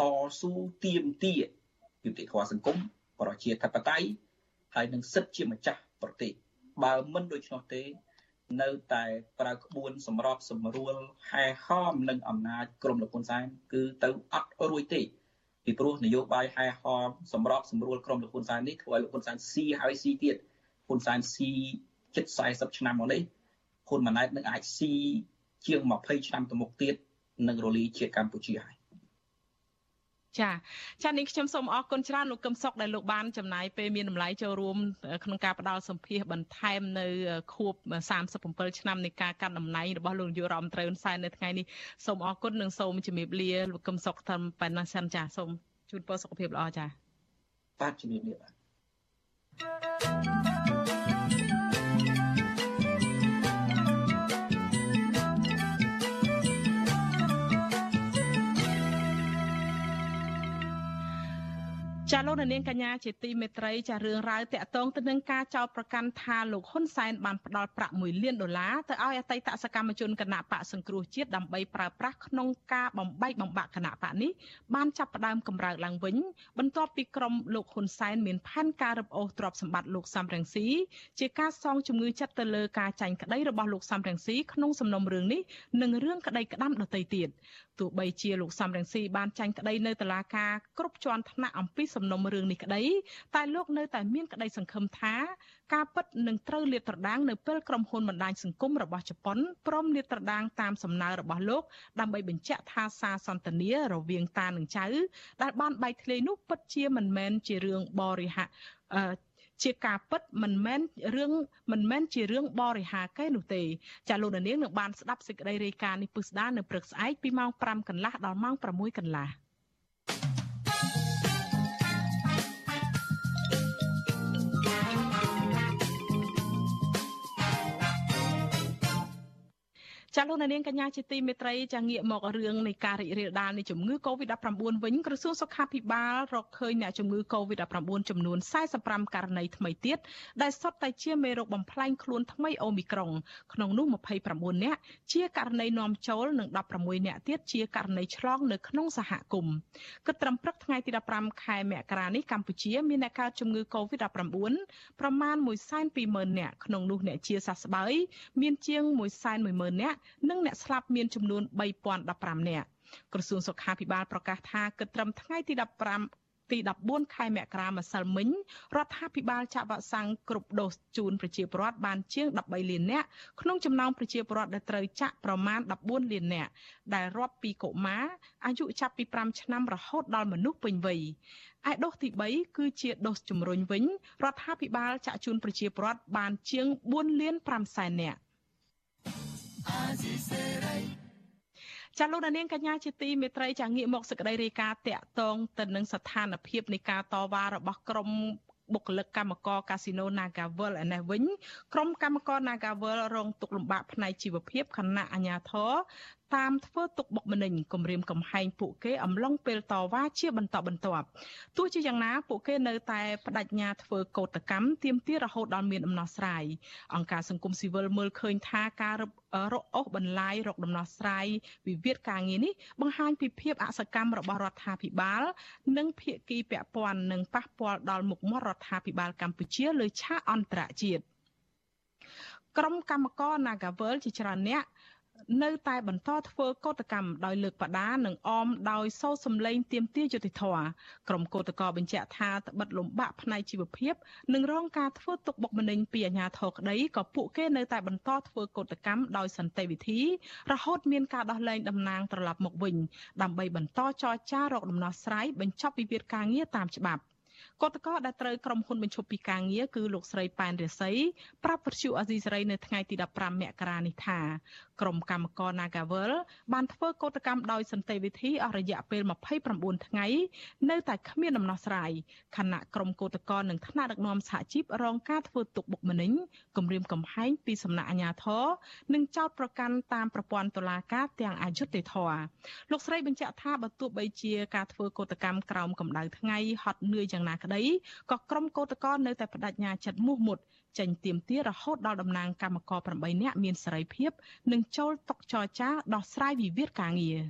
Speaker 11: តស៊ូទាមទារយុត្តិធម៌សង្គមប្រជាធិបតេយ្យហើយនឹងសិទ្ធិជាម្ចាស់ប្រទេសបើមិនដូច្នោះទេ នៅតែប្រើក្បួនសម្របសម្រួលហែហមនឹងអំណាចក្រមលោកហ៊ុនសែនគឺទៅអត់រួចទេ ពីព្រោះនយោបាយហែហមសម្របសម្រួលក្រមលោកហ៊ុនសែននេះធ្វើឲ្យលោកហ៊ុនសែនស៊ីហើយស៊ីទៀតហ៊ុនសែនស៊ីជិត40ឆ្នាំមកនេះហ៊ុនម៉ាណែតនឹងអាចស៊ីជាង20ឆ្នាំទៅមុខទៀតនឹងរលីជាតិកម្ពុជាហើយ
Speaker 1: ចាចានេះខ្ញុំសូមអរគុណច្រើនលោកកឹមសុខដែលលោកបានចំណាយពេលមានតម្លៃចូលរួមក្នុងការផ្ដល់សម្ភារបន្ថែមនៅខួប37ឆ្នាំនៃការកាត់តំណែងរបស់លោកនាយករដ្ឋមន្ត្រីហ៊ុនសែននៅថ្ងៃនេះសូមអរគុណនិងសូមជម្រាបលាលោកកឹមសុខតាមប៉ុណ្ណឹងសិនចាសូមជូនពរសុខភាពល្អចា
Speaker 11: បាទជម្រាបលាបាទ
Speaker 1: ចាលោកនាងកញ្ញាជាទីមេត្រីចារឿងរ៉ាវតាក់ទងទៅនឹងការចោទប្រកាន់ថាលោកហ៊ុនសែនបានផ្ដល់ប្រាក់1លានដុល្លារទៅឲ្យអតីតសកម្មជនគណៈបកសង្គ្រោះជាតិដើម្បីប្រើប្រាស់ក្នុងការបំបែកបំបាក់គណៈបកនេះបានចាប់ផ្ដើមកម្រើកឡើងវិញបន្ទាប់ពីក្រុមលោកហ៊ុនសែនមានផែនការរឹបអូសទ្រព្យសម្បត្តិលោកសំរងស៊ីជាការសងជំងឺចិត្តទៅលើការចាញ់ក្តីរបស់លោកសំរងស៊ីក្នុងសំណុំរឿងនេះនិងរឿងក្តីក្តាំដទៃទៀត ទោះបីជាលោកសំរងស៊ីបានចាញ់ក្តីនៅតុលាការគ្រប់ជាន់ថ្នាក់អំពីសំណុំរឿងនេះក្តីតែលោកនៅតែមានក្តីសង្ឃឹមថាការពិតនឹងត្រូវលាតត្រដាងនៅពេលក្រុមហ៊ុនបណ្ដាញសង្គមរបស់ជប៉ុនព្រមលាតត្រដាងតាមសំណើរបស់លោកដើម្បីបញ្ជាក់ថាសារសន្ទនារវាងតានិងចៅដែលបានបែកធ្លាយនោះពិតជាមិនមែនជារឿងបរិហា ជាការពិតមិនមែនរឿងមិនមែនជារឿងបរិហាកេនោះទេចាលោកនាងនឹងបានស្ដាប់សេចក្តីរាយការណ៍នេះពិស្ដារនៅព្រឹកស្អែកពីម៉ោង5កន្លះដល់ម៉ោង6កន្លះ ចាលោកនាងកញ្ញាជាទីមេត្រីចាងាកមករឿងនៃការរីករាលដាលនៃជំងឺ Covid-19 វិញក្រសួងសុខាភិបាលរកឃើញអ្នកជំងឺ Covid-19 ចំនួន45ករណីថ្មីទៀតដែលសុទ្ធតែជាមេរោគបំផ្លែងខ្លួនថ្មីអូមីក្រុងក្នុងនោះ29នាក់ជាករណីនាំចូលនិង16នាក់ទៀតជាករណីឆ្លងនៅក្នុងសហគមន៍គិតត្រឹមព្រឹកថ្ងៃទី15ខែមករានេះកម្ពុជាមានអ្នកកើតជំងឺ Covid-19 ប្រមាណ120,000នាក់ក្នុងនោះអ្នកជាសះស្បើយមានជាង110,000នាក់និងអ្នកស្លាប់មានចំនួន3015នាក់ក្រសួងសុខាភិបាលប្រកាសថាគិតត្រឹមថ្ងៃទី15ទី14ខែមករាម្សិលមិញរដ្ឋាភិបាលចាក់វ៉ាក់សាំងគ្រប់ដូសជូនប្រជាពលរដ្ឋបានជាង13លាននាក់ក្នុងចំណោមប្រជាពលរដ្ឋដែលត្រូវចាក់ប្រមាណ14លាននាក់ដែលរាប់ពីកុមារអាយុចាប់ពី5ឆ្នាំរហូតដល់មនុស្សពេញវ័យឯដូសទី3គឺជាដូសជំរុញវិញរដ្ឋាភិបាលចាក់ជូនប្រជាពលរដ្ឋបានជាង4លាន5សែននាក់ ចាលោកនាងកញ្ញាជាទីមេត្រីចាងាកមកសេចក្តីរាយការណ៍តាក់ទងទៅនឹងស្ថានភាពនៃការតវ៉ារបស់ក្រុមបុគ្គលិកកម្មករកាស៊ីណូ Nagavel ឯនេះវិញក្រុមកម្មករ Nagavel រងទុក្ខលំបាកផ្នែកជីវភាពខណៈអាជ្ញាធរ តាមធ្វើទុកបុកម្នេញគំរាមកំហែងពួកគេអំឡុងពេលតវ៉ាជាបន្តបន្ទាប់ទោះជាយ៉ាងណាពួកគេនៅតែបដិញ្ញាធ្វើកោតកម្មទាមទាររហូតដល់មានដំណោះស្រាយអង្គការសង្គមស៊ីវិលមើលឃើញថាការររកអូសបន្លាយរកដំណោះស្រាយវិវាទការងារនេះបង្ហាញពីភាពអសកម្មរបស់រដ្ឋាភិបាល និងភាគីពាក់ព័ន្ធនឹងប៉ះពាល់ដល់មុខមាត់រដ្ឋាភិបាលកម្ពុជាលើឆាកអន្តរជាតិក្រុមកម្មករ Nagavel ជាច្រើនអ្នក នៅតែបន្តធ្វើកោតកម្មដោយលើកបដានិងអមដោយសោសម្លេងទាមទារយុត្តិធម៌ក្រុមកោតក្របញ្ជាក់ថាត្បិតលំបាកផ្នែកជីវភាពនិងរងការធ្វើទុកបុកម្នេញពីអាជ្ញាធរក្តីក៏ពួកគេនៅតែបន្តធ្វើកោតកម្មដោយសន្តិវិធីរហូតមានការដោះលែងតំណាងត្រឡប់មកវិញដើម្បីបន្តចរចារកដំណោះស្រាយបញ្ចប់វិវាទការងារតាមច្បាប់ កតកដែលត្រូវក្រុមហ៊ុនបញ្ឈប់ពីការងារគឺលោកស្រីប៉ែនរិស័យប្រាប់វិទ្យុអាស៊ីសេរីនៅថ្ងៃទី15មករានេះថាក្រុមកម្មករ Nagavel បានធ្វើកោតកម្មដោយសន្តិវិធីអស់រយៈពេល29ថ្ងៃនៅតែគ្មានដំណោះស្រាយខណៈក្រុមកោតក្រនិងថ្នាក់ដឹកនាំសហជីពរងការធ្វើទុកបុកម្នេញគំរាមកំហែងពីសំណាក់អាជ្ញាធរនិងចោទប្រកាន់តាមប្រព័ន្ធតុលាការទាំងអយុត្តិធម៌លោកស្រីបញ្ជាក់ថាបើទោះបីជាការធ្វើកោតកម្មក្រោមកម្ដៅថ្ងៃហត់នឿយយ៉ាងណាក្តីក៏ក្រុមកោតក្រនៅតែបដិញ្ញាចិត្តមោះមុតចេញទៀមទារហូតដល់តំណាងកម្មករ8នាក់មានសេរីភាពនិងចូលតុចរចាដោះស្រាយវិវាទការងារ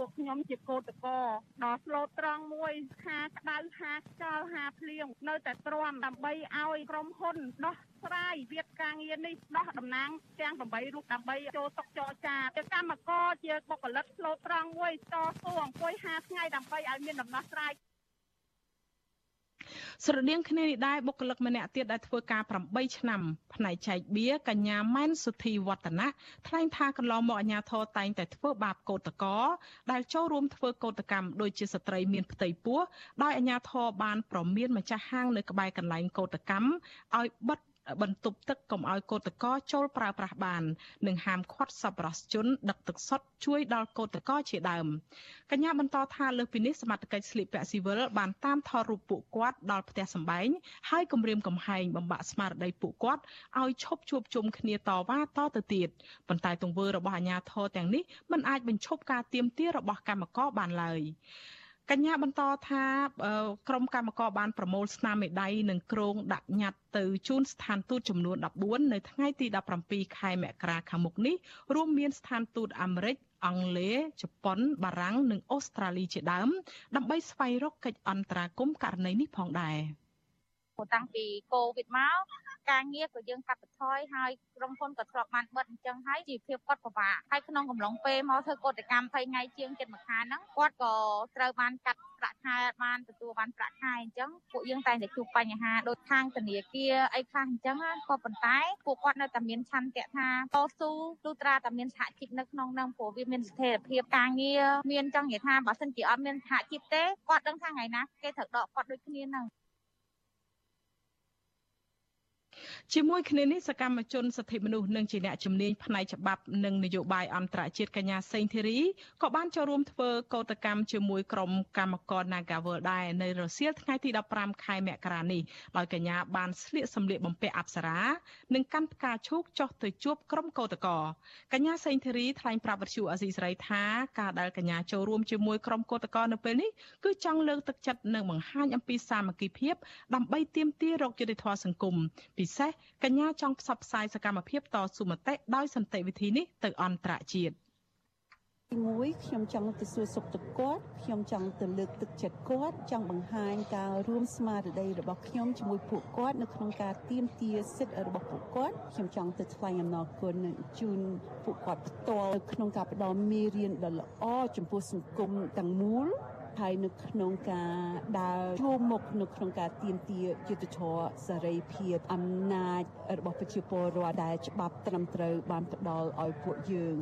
Speaker 12: ពួកខ្ញុំជាកោតកោដល់ស្លូតត្រង់មួយហាក្តៅហាខ្យល់ហាភ្លៀងនៅតែទ្រាំដើម្បីឲ្យក្រុមហ៊ុនដោះស្រាយវិវាទការងារនេះដោះតំណាងទាំង8រូបដើម្បីចូលតុចរចាជាកម្មករជាបុគ្គលិកស្លូតត្រង់មួយតស៊ូអង្គុយ50ថ្ងៃដើម្បីឲ្យមានដំណោះស្រាយ
Speaker 1: ស្រដៀងគ្នានេះដែរបុគ្គលិកម្នាក់ទៀតដែលធ្វើការ8ឆ្នាំផ្នែកចែកបៀកញ្ញាម៉ែនសុធីវឌ្ឍនៈថ្លែងថាកន្លងមកអាញាធរតែងតែធ្វើបាបកោតកោដែលចូលរួមធ្វើកោតកម្មដូចជាស្ត្រីមានផ្ទៃពោះដោយអាញាធរបានប្រមានម្ចាស់ហាងនៅក្បែរកន្លែងកោតកម្មឲ្យបិទ បន្ទប់ទឹកកុំឲ្យកោតកោចូលប្រើប្រាស់បាន និងហាមឃាត់សប្បុរសជនដឹកទឹកសុទ្ធជួយដល់កោតកោជាដើមកញ្ញាបន្តថាលើសពីនេះសមត្ថកិច្ចស្លៀកពាក់ស៊ីវិលបានតាមថតរូបពួកគាត់ដល់ផ្ទះសម្បែងហើយគម្រាមកំហែងបំបាក់ស្មារតីពួកគាត់ឲ្យឈប់ជួបជុំគ្នាតវ៉ាតទៅទៀតប៉ុន្តែទង្វើរបស់អាជ្ញាធរទាំងនេះមិនអាចបញ្ឈប់ការទៀមទារបស់កម្មករបានឡើយ កញ្ញាបន្តថាក្រុមកម្មករបានប្រមូលស្នាមមេដៃនិងក្រងដាក់ញត្តិទៅជូនស្ថានទូតចំនួន14នៅថ្ងៃទី17ខែមករាខាងមុខនេះរួមមានស្ថានទូតអាមេរិកអង់គ្លេសជប៉ុនបារាំងនិងអូស្ត្រាលីជាដើមដើម្បីស្វែងរកកិច្ចអន្តរាគមន៍ករណីនេះផងដែរ
Speaker 13: តាំងពីកូវីដមកការងារក៏យើងកាត់បន្ថយហើយក្រុមហ៊ុនក៏ធ្លាប់បានបិទអញ្ចឹងហើយជីវភាពគាត់ពិបាកហើយក្នុងកំឡុងពេលមកធ្វើកតកម្ម20ថ្ងៃជាងចិត្តមួយខែហ្នឹងគាត់ក៏ត្រូវបានកាត់ប្រាក់ខែបានទទួលបានប្រាក់ខែអញ្ចឹងពួកយើងតែងតែជួបបញ្ហាដូចខាងធនាគារអីខ្លះអញ្ចឹងក៏ប៉ុន្តែពួកគាត់នៅតែមានឆន្ទៈថាតស៊ូទោះត្រាតែមានសហជីពនៅក្នុងនឹងព្រោះវាមានស្ថិរភាពការងារមានចង់និយាយថាបើសិនជាអត់មានសហជីពទេគាត់ដឹងថាថ្ងៃណាគេត្រូវដកគាត់ដូចគ្នាហ្នឹង
Speaker 1: ជាមួយគ្នានេះសកម្មជនសិទ្ធិមនុស្សនិងជាអ្នកជំនាញផ្នែកច្បាប់និងនយោបាយអន្តរជាតិកញ្ញាសេងធីរីក៏បានចូលរួមធ្វើកោតកម្មជាមួយក្រុមកម្មករ Nagawal ដែរនៅរសៀលថ្ងៃទី15ខែមករានេះដោយកញ្ញាបានស្លៀកសម្លៀកបំពាក់អប្សរានិងកាន់ផ្កាឈូកចុះទៅជួបក្រុមកោតក្រកញ្ញាសេងធីរីថ្លែងប្រាប់វិទ្យុអាស៊ីសេរីថាការដែលកញ្ញាចូលរួមជាមួយក្រុមកោតក្រនៅពេលនេះគឺចង់លើកទឹកចិត្តនិងបង្ហាញអំពីសាមគ្គីភាពដើម្បីទាមទាររកយុត្តិធម៌សង្គមពិសេសកញ្ញាចង់ផ្សព្វផ្សាយសកម្មភាពតស៊ូមតិដោយសន្តិវិធីនេះទៅអន្តរជាតិ
Speaker 14: ទីមួយខ្ញុំចង់ទៅសួរសុខទុក្ខគាត់ខ្ញុំចង់ទៅលើកទឹកចិត្តគាត់ចង់បង្ហាញការរួមស្មារតីរបស់ខ្ញុំជាមួយពួកគាត់នៅក្នុងការទាមទារសិទ្ធិរបស់ពួកគាត់ខ្ញុំចង់ទៅថ្លែងអំណរគុណជូនពួកគាត់ផ្ទាល់ក្នុងការផ្ដល់មេរៀនដ៏ល្អចំពោះសង្គមទាំងមូល ហើយនៅក្នុងការដើរជួមុខនៅក្នុងការទៀមទាយុទ្ធធរសេរីភាពអំណាចរបស់ប្រជាពលរដ្ឋដែលច្បាប់ត្រឹមត្រូវបានផ្ដល់ឲ្យពួកយើង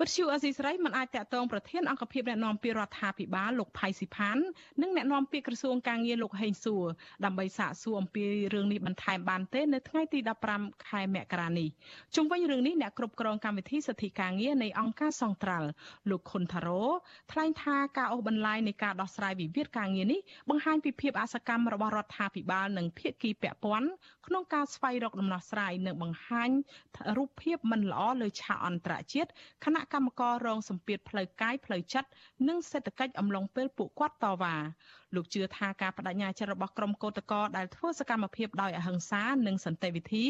Speaker 1: វិទ្យុអេស៊ីសរ៉ៃមិនអាចតាក់ទងប្រធានអង្គភិបអ្នកណែនាំពាក្យរដ្ឋាភិបាលលោកផៃស៊ីផាននិងអ្នកណែនាំពាក្យក្រសួងការងារលោកហេងសួរដើម្បីសាកសួរអំពីរឿងនេះបន្ថែមបានទេនៅថ្ងៃទី15ខែមករានេះជុំវិញរឿងនេះអ្នកគ្រប់គ្រងកម្មវិធីសិទ្ធិការងារនៃអង្គការសង្ត្រាល់លោកខុនថារ៉ូថ្លែងថាការអូសបន្លាយនៃការដោះស្រាយវិវាទការងារនេះបង្ហាញពីភាពអសកម្មរបស់រដ្ឋាភិបាលនិងភាគីពាក់ព័ន្ធក្នុងការស្វែងរកដំណោះស្រាយនិងបង្ហាញរូបភាពមិនល្អលើឆាកអន្តរជាតិខណៈកម្មកររងសម្ពាធផ្លូវកាយផ្លូវចិត្តនិងសេដ្ឋកិច្ចអំឡុងពេលពួកគាត់តវ៉ាលោកជឿថាការបដិញ្ញាចិត្តរបស់ក្រុមកោតក្រដែលធ្វើសកម្មភាពដោយអហិង្សានិងសន្តិវិធី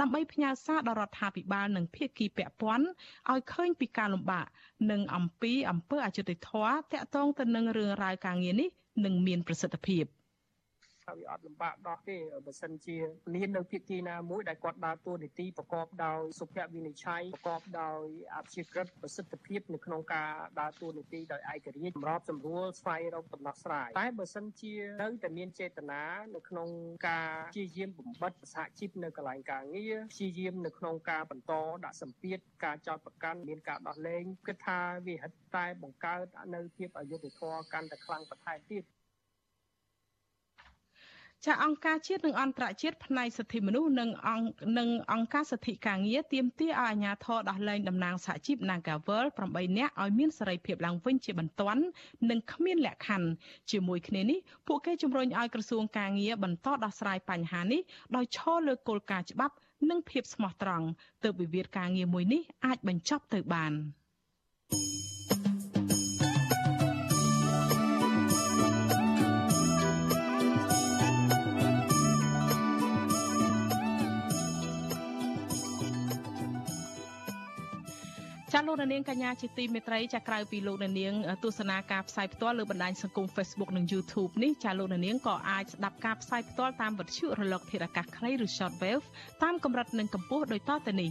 Speaker 1: ដើម្បីផ្ញើសារដល់រដ្ឋាភិបាលនិងភាគីពាក់ព័ន្ធឲ្យឃើញពីការលំបាកនិងអំពីអំពើអយុត្តិធម៌តាក់ទងទៅនឹងរឿងរ៉ាវការងារនេះនឹងមានប្រសិទ្ធភាព។
Speaker 15: ថាវាអត់លំបាកដោះទេបើសិនជាមាននៅភាគីណាមួយដែលគាត់ដើរតួនាទីប្រកបដោយសុភវិនិច្ឆ័យប្រកបដោយអព្យាក្រឹតប្រសិទ្ធភាពនៅក្នុងការដើរតួនាទីដោយឯករាជ្យសម្របសម្រួលស្វែងរកដំណោះស្រាយតែបើសិនជានៅតែមានចេតនានៅក្នុងការព្យាយាមបំបត្តិសហជីពនៅកន្លែងការងារព្យាយាមនៅក្នុងការបន្តដាក់សម្ពាធការចោទប្រកាន់មានការដោះលែងគិតថាវាហិតតែបង្កើតនៅភាពអយុត្តិធម៌កាន់តែខ្លាំងបន្ថែមទៀត
Speaker 1: ចាអង្គការជាតិនិងអន្តរជាតិផ្នែកសិទ្ធិមនុស្សនិងអង្គនិងអង្គការសិទ្ធិការងារទាមទារឲ្យអាជ្ញាធរដោះលែងតំណាងសហជីព Nagavel 8នាក់ឲ្យមានសេរីភាពឡើងវិញជាបន្ទាន់និងគ្មានលក្ខខណ្ឌជាមួយគ្នានេះពួកគេជំរុញឲ្យក្រសួងការងារបន្តដោះស្រាយបញ្ហានេះដោយឈលលើគោលការណ៍ច្បាប់ និងភាពស្មោះត្រង់ទើបវិវាទការងារមួយនេះអាចបញ្ចប់ទៅបាន។ ចាលោកនាងកញ្ញាជាទីមេត្រីចាក្រៅពីលោកនាងទស្សនាការផ្សាយផ្ទាល់លើបណ្ដាញសង្គម Facebook និង YouTube នេះចាលោកនាងក៏អាចស្ដាប់ការផ្សាយផ្ទាល់តាមវិទ្យុរលកធារកាសខ្លីឬ Shortwave តាមកម្រិតនិងកម្ពស់ដូចតទៅនេះ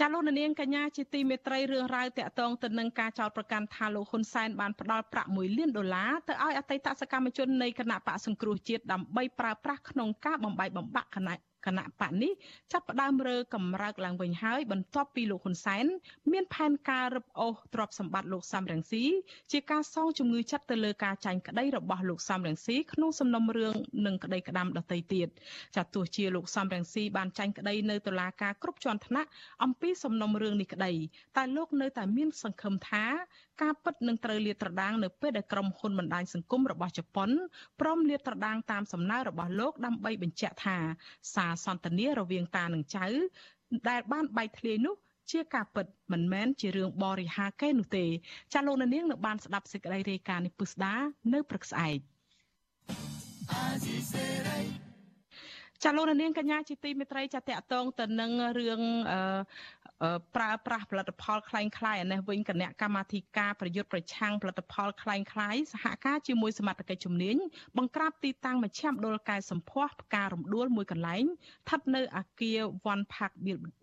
Speaker 1: ចាលោកនាងកញ្ញាជាទីមេត្រីរឿងរ៉ាវតាក់ទងទៅនឹងការចោទប្រកាន់ថាលោកហ៊ុនសែនបានផ្ដល់ប្រាក់1លានដុល្លារទៅឲ្យអតីតសកម្មជននៃគណៈបកសង្គ្រោះជាតិដើម្បីប្រើប្រាស់ក្នុងការបំបីបំបាក់គណៈ គណៈបកនេះចាប់ផ្ដើមរើកម្រើកឡើងវិញហើយបន្ទាប់ពីលោកហ៊ុនសែនមានផែនការរឹបអូសទ្រព្យសម្បត្តិលោកសំរងស៊ីជាការសងជំងឺចិត្តទៅលើការចាញ់ក្តីរបស់លោកសំរងស៊ីក្នុងសំណុំរឿងនិងក្តីក្តាំដតីទៀតចាទោះជាលោកសំរងស៊ីបានចាញ់ក្តីនៅតុលាការគ្រប់ជាន់ថ្នាក់អំពីសំណុំរឿងនេះក្តីតែលោកនៅតែមានសង្ឃឹមថា ការពិតនឹងត្រូវលាតត្រដាងនៅពេលដែលក្រុមហ៊ុនបណ្ដាញសង្គមរបស់ជប៉ុនព្រមលាតត្រដាងតាមសំណើរបស់លោកដើម្បីបញ្ជាក់ថា សារសន្ទនារវាងតានិងចៅដែលបានបែកធ្លាយនោះជាការពិតមិនមែនជារឿងបរិហាកេនោះទេចាលោកនាងនៅបានស្ដាប់សេចក្តីរាយការណ៍នេះពុស្ដានៅព្រឹកស្អែកចាលោកនាងកញ្ញាជាទីមេត្រីចាតកតងទៅនឹងរឿង ប្រើប្រាស់ផលិតផលคล้ายคล้ายអានេះវិញគណៈកម្មាធិការប្រយុទ្ធប្រឆាំងផលិតផលคล้ายคล้ายសហការជាមួយសមាជិកជំនាញបង្ក្រាបទីតាំងមជ្ឈមណ្ឌលកែសម្ផស្សផ្ការរំដួលមួយកន្លែងស្ថិតនៅអាគារ One Park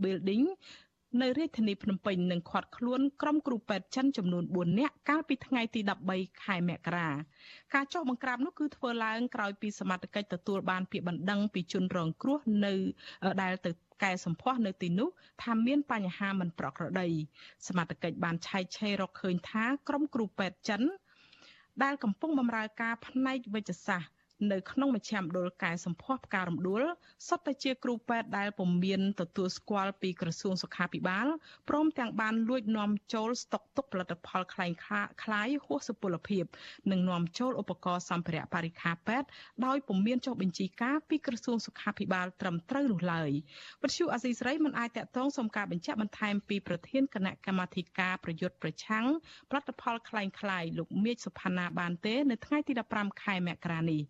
Speaker 1: Building នៅរាជធានីភ្នំពេញនឹងឃាត់ខ្លួនក្រុមគ្រូពេទ្យចិនចំនួន4នាក់កាលពីថ្ងៃទី13ខែមករាការចុះបង្ក្រាបនោះគឺធ្វើឡើងក្រោយពីសមត្ថកិច្ចទទួលបានពាក្យបណ្ដឹងពីជនរងគ្រោះនៅដែលទៅ កែសម្ផស្សនៅទីនោះថាមានបញ្ហាមិនប្រក្រតីសមត្ថកិច្ចបានឆែកឆេររកឃើញថាក្រុមគ្រូពេទ្យចិនដែលកំពុងបម្រើការផ្នែកវិទ្យាសាស្ត្រ នៅក្នុងមជ្ឈមណ្ឌលកែសម្ផស្សផ្ការរំដួលសុទ្ធតែជាគ្រូពេទ្យដែលពុំមានទទួលស្គាល់ពីក្រសួងសុខាភិបាលព្រមទាំងបានលួចនាំចូលស្តុកទុកផលិតផលคล้ายคล้ายហួសសុពលភាពនិងនាំចូលឧបករណ៍សម្ភារៈបរិក្ខារពេទ្យដោយពុំមានចុះបញ្ជីការពីក្រសួងសុខាភិបាលត្រឹមត្រូវនោះឡើយវិទ្យុអាស៊ីសេរីមិនអាចតកតងសុំការបញ្ជាក់បន្ថែមពីប្រធានគណៈកម្មាធិការប្រយុទ្ធប្រឆាំងផលិតផលคล้ายคล้ายលោកមេឃសុផាណាបានទេនៅថ្ងៃទី15ខែមករានេះ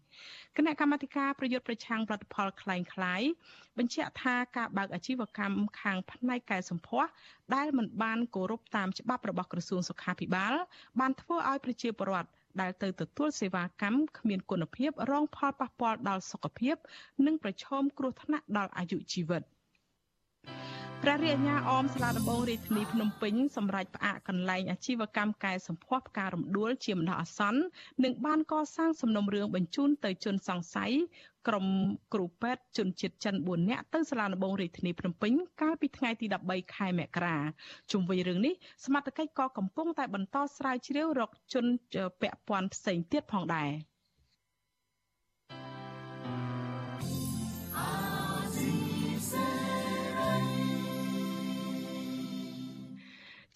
Speaker 1: គណៈកម្មាធិការប្រយុទ្ធប្រឆាំងផលិតផលคล้ายคล้ายបញ្ជាក់ថាការបើកអាជីវកម្មខាងផ្នែកកែសម្ផស្សដែលមិនបានគោរពតាមច្បាប់របស់ក្រសួងសុខាភិបាលបានធ្វើឲ្យប្រជាពលរដ្ឋដែលទៅទទួលសេវាកម្មគ្មានគុណភាពរងផលប៉ះពាល់ដល់សុខភាព និងប្រឈមគ្រោះថ្នាក់ដល់អាយុជីវិត។ ព្រះរាជអាជ្ញាអមសាលាដំបងរាជធានីភ្នំពេញសម្រេចផ្អាកកន្លែងអាជីវកម្មកែសម្ផស្សផ្ការរំដួលជាបណ្ដោះអាសន្ននិងបានកសាងសំណុំរឿងបញ្ជូនទៅជនសង្ស័យក្រុមគ្រូពេទ្យជនជាតិចិន4នាក់ទៅសាលាដំបងរាជធានីភ្នំពេញកាលពីថ្ងៃទី13ខែមករាជុំវិញរឿងនេះសមត្ថកិច្ចក៏កំពុងតែបន្តស្រាវជ្រាវរកជនពាក់ព័ន្ធផ្សេងទៀតផងដែរ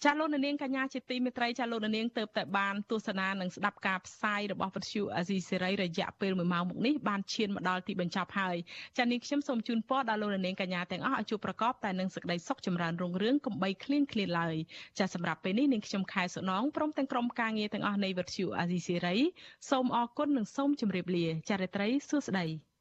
Speaker 1: ចាលោកនាងកញ្ញាជាទីមេត្រីចាលោកនាងទៅតែបានទស្សនានិងស្ដាប់ការផ្សាយរបស់វិទ្យុអាស៊ីសេរីរយៈពេល1ម៉ោងមកនេះបានឈានមកដល់ទីបញ្ចប់ហើយចានាងខ្ញុំសូមជូនពរដល់លោកនាងកញ្ញាទាំងអស់ឲ្យជួបប្រកបតែនឹងសេចក្តីសុខចម្រើនរុងរឿងកំបីគ្លៀងគ្លាឡើយចាសម្រាប់ពេលនេះនាងខ្ញុំខែសុណងព្រមទាំងក្រុមការងារទាំងអស់នៃវិទ្យុអាស៊ីសេរីសូមអរគុណនិងសូមជម្រាបលាចារិត្រីសួស្តី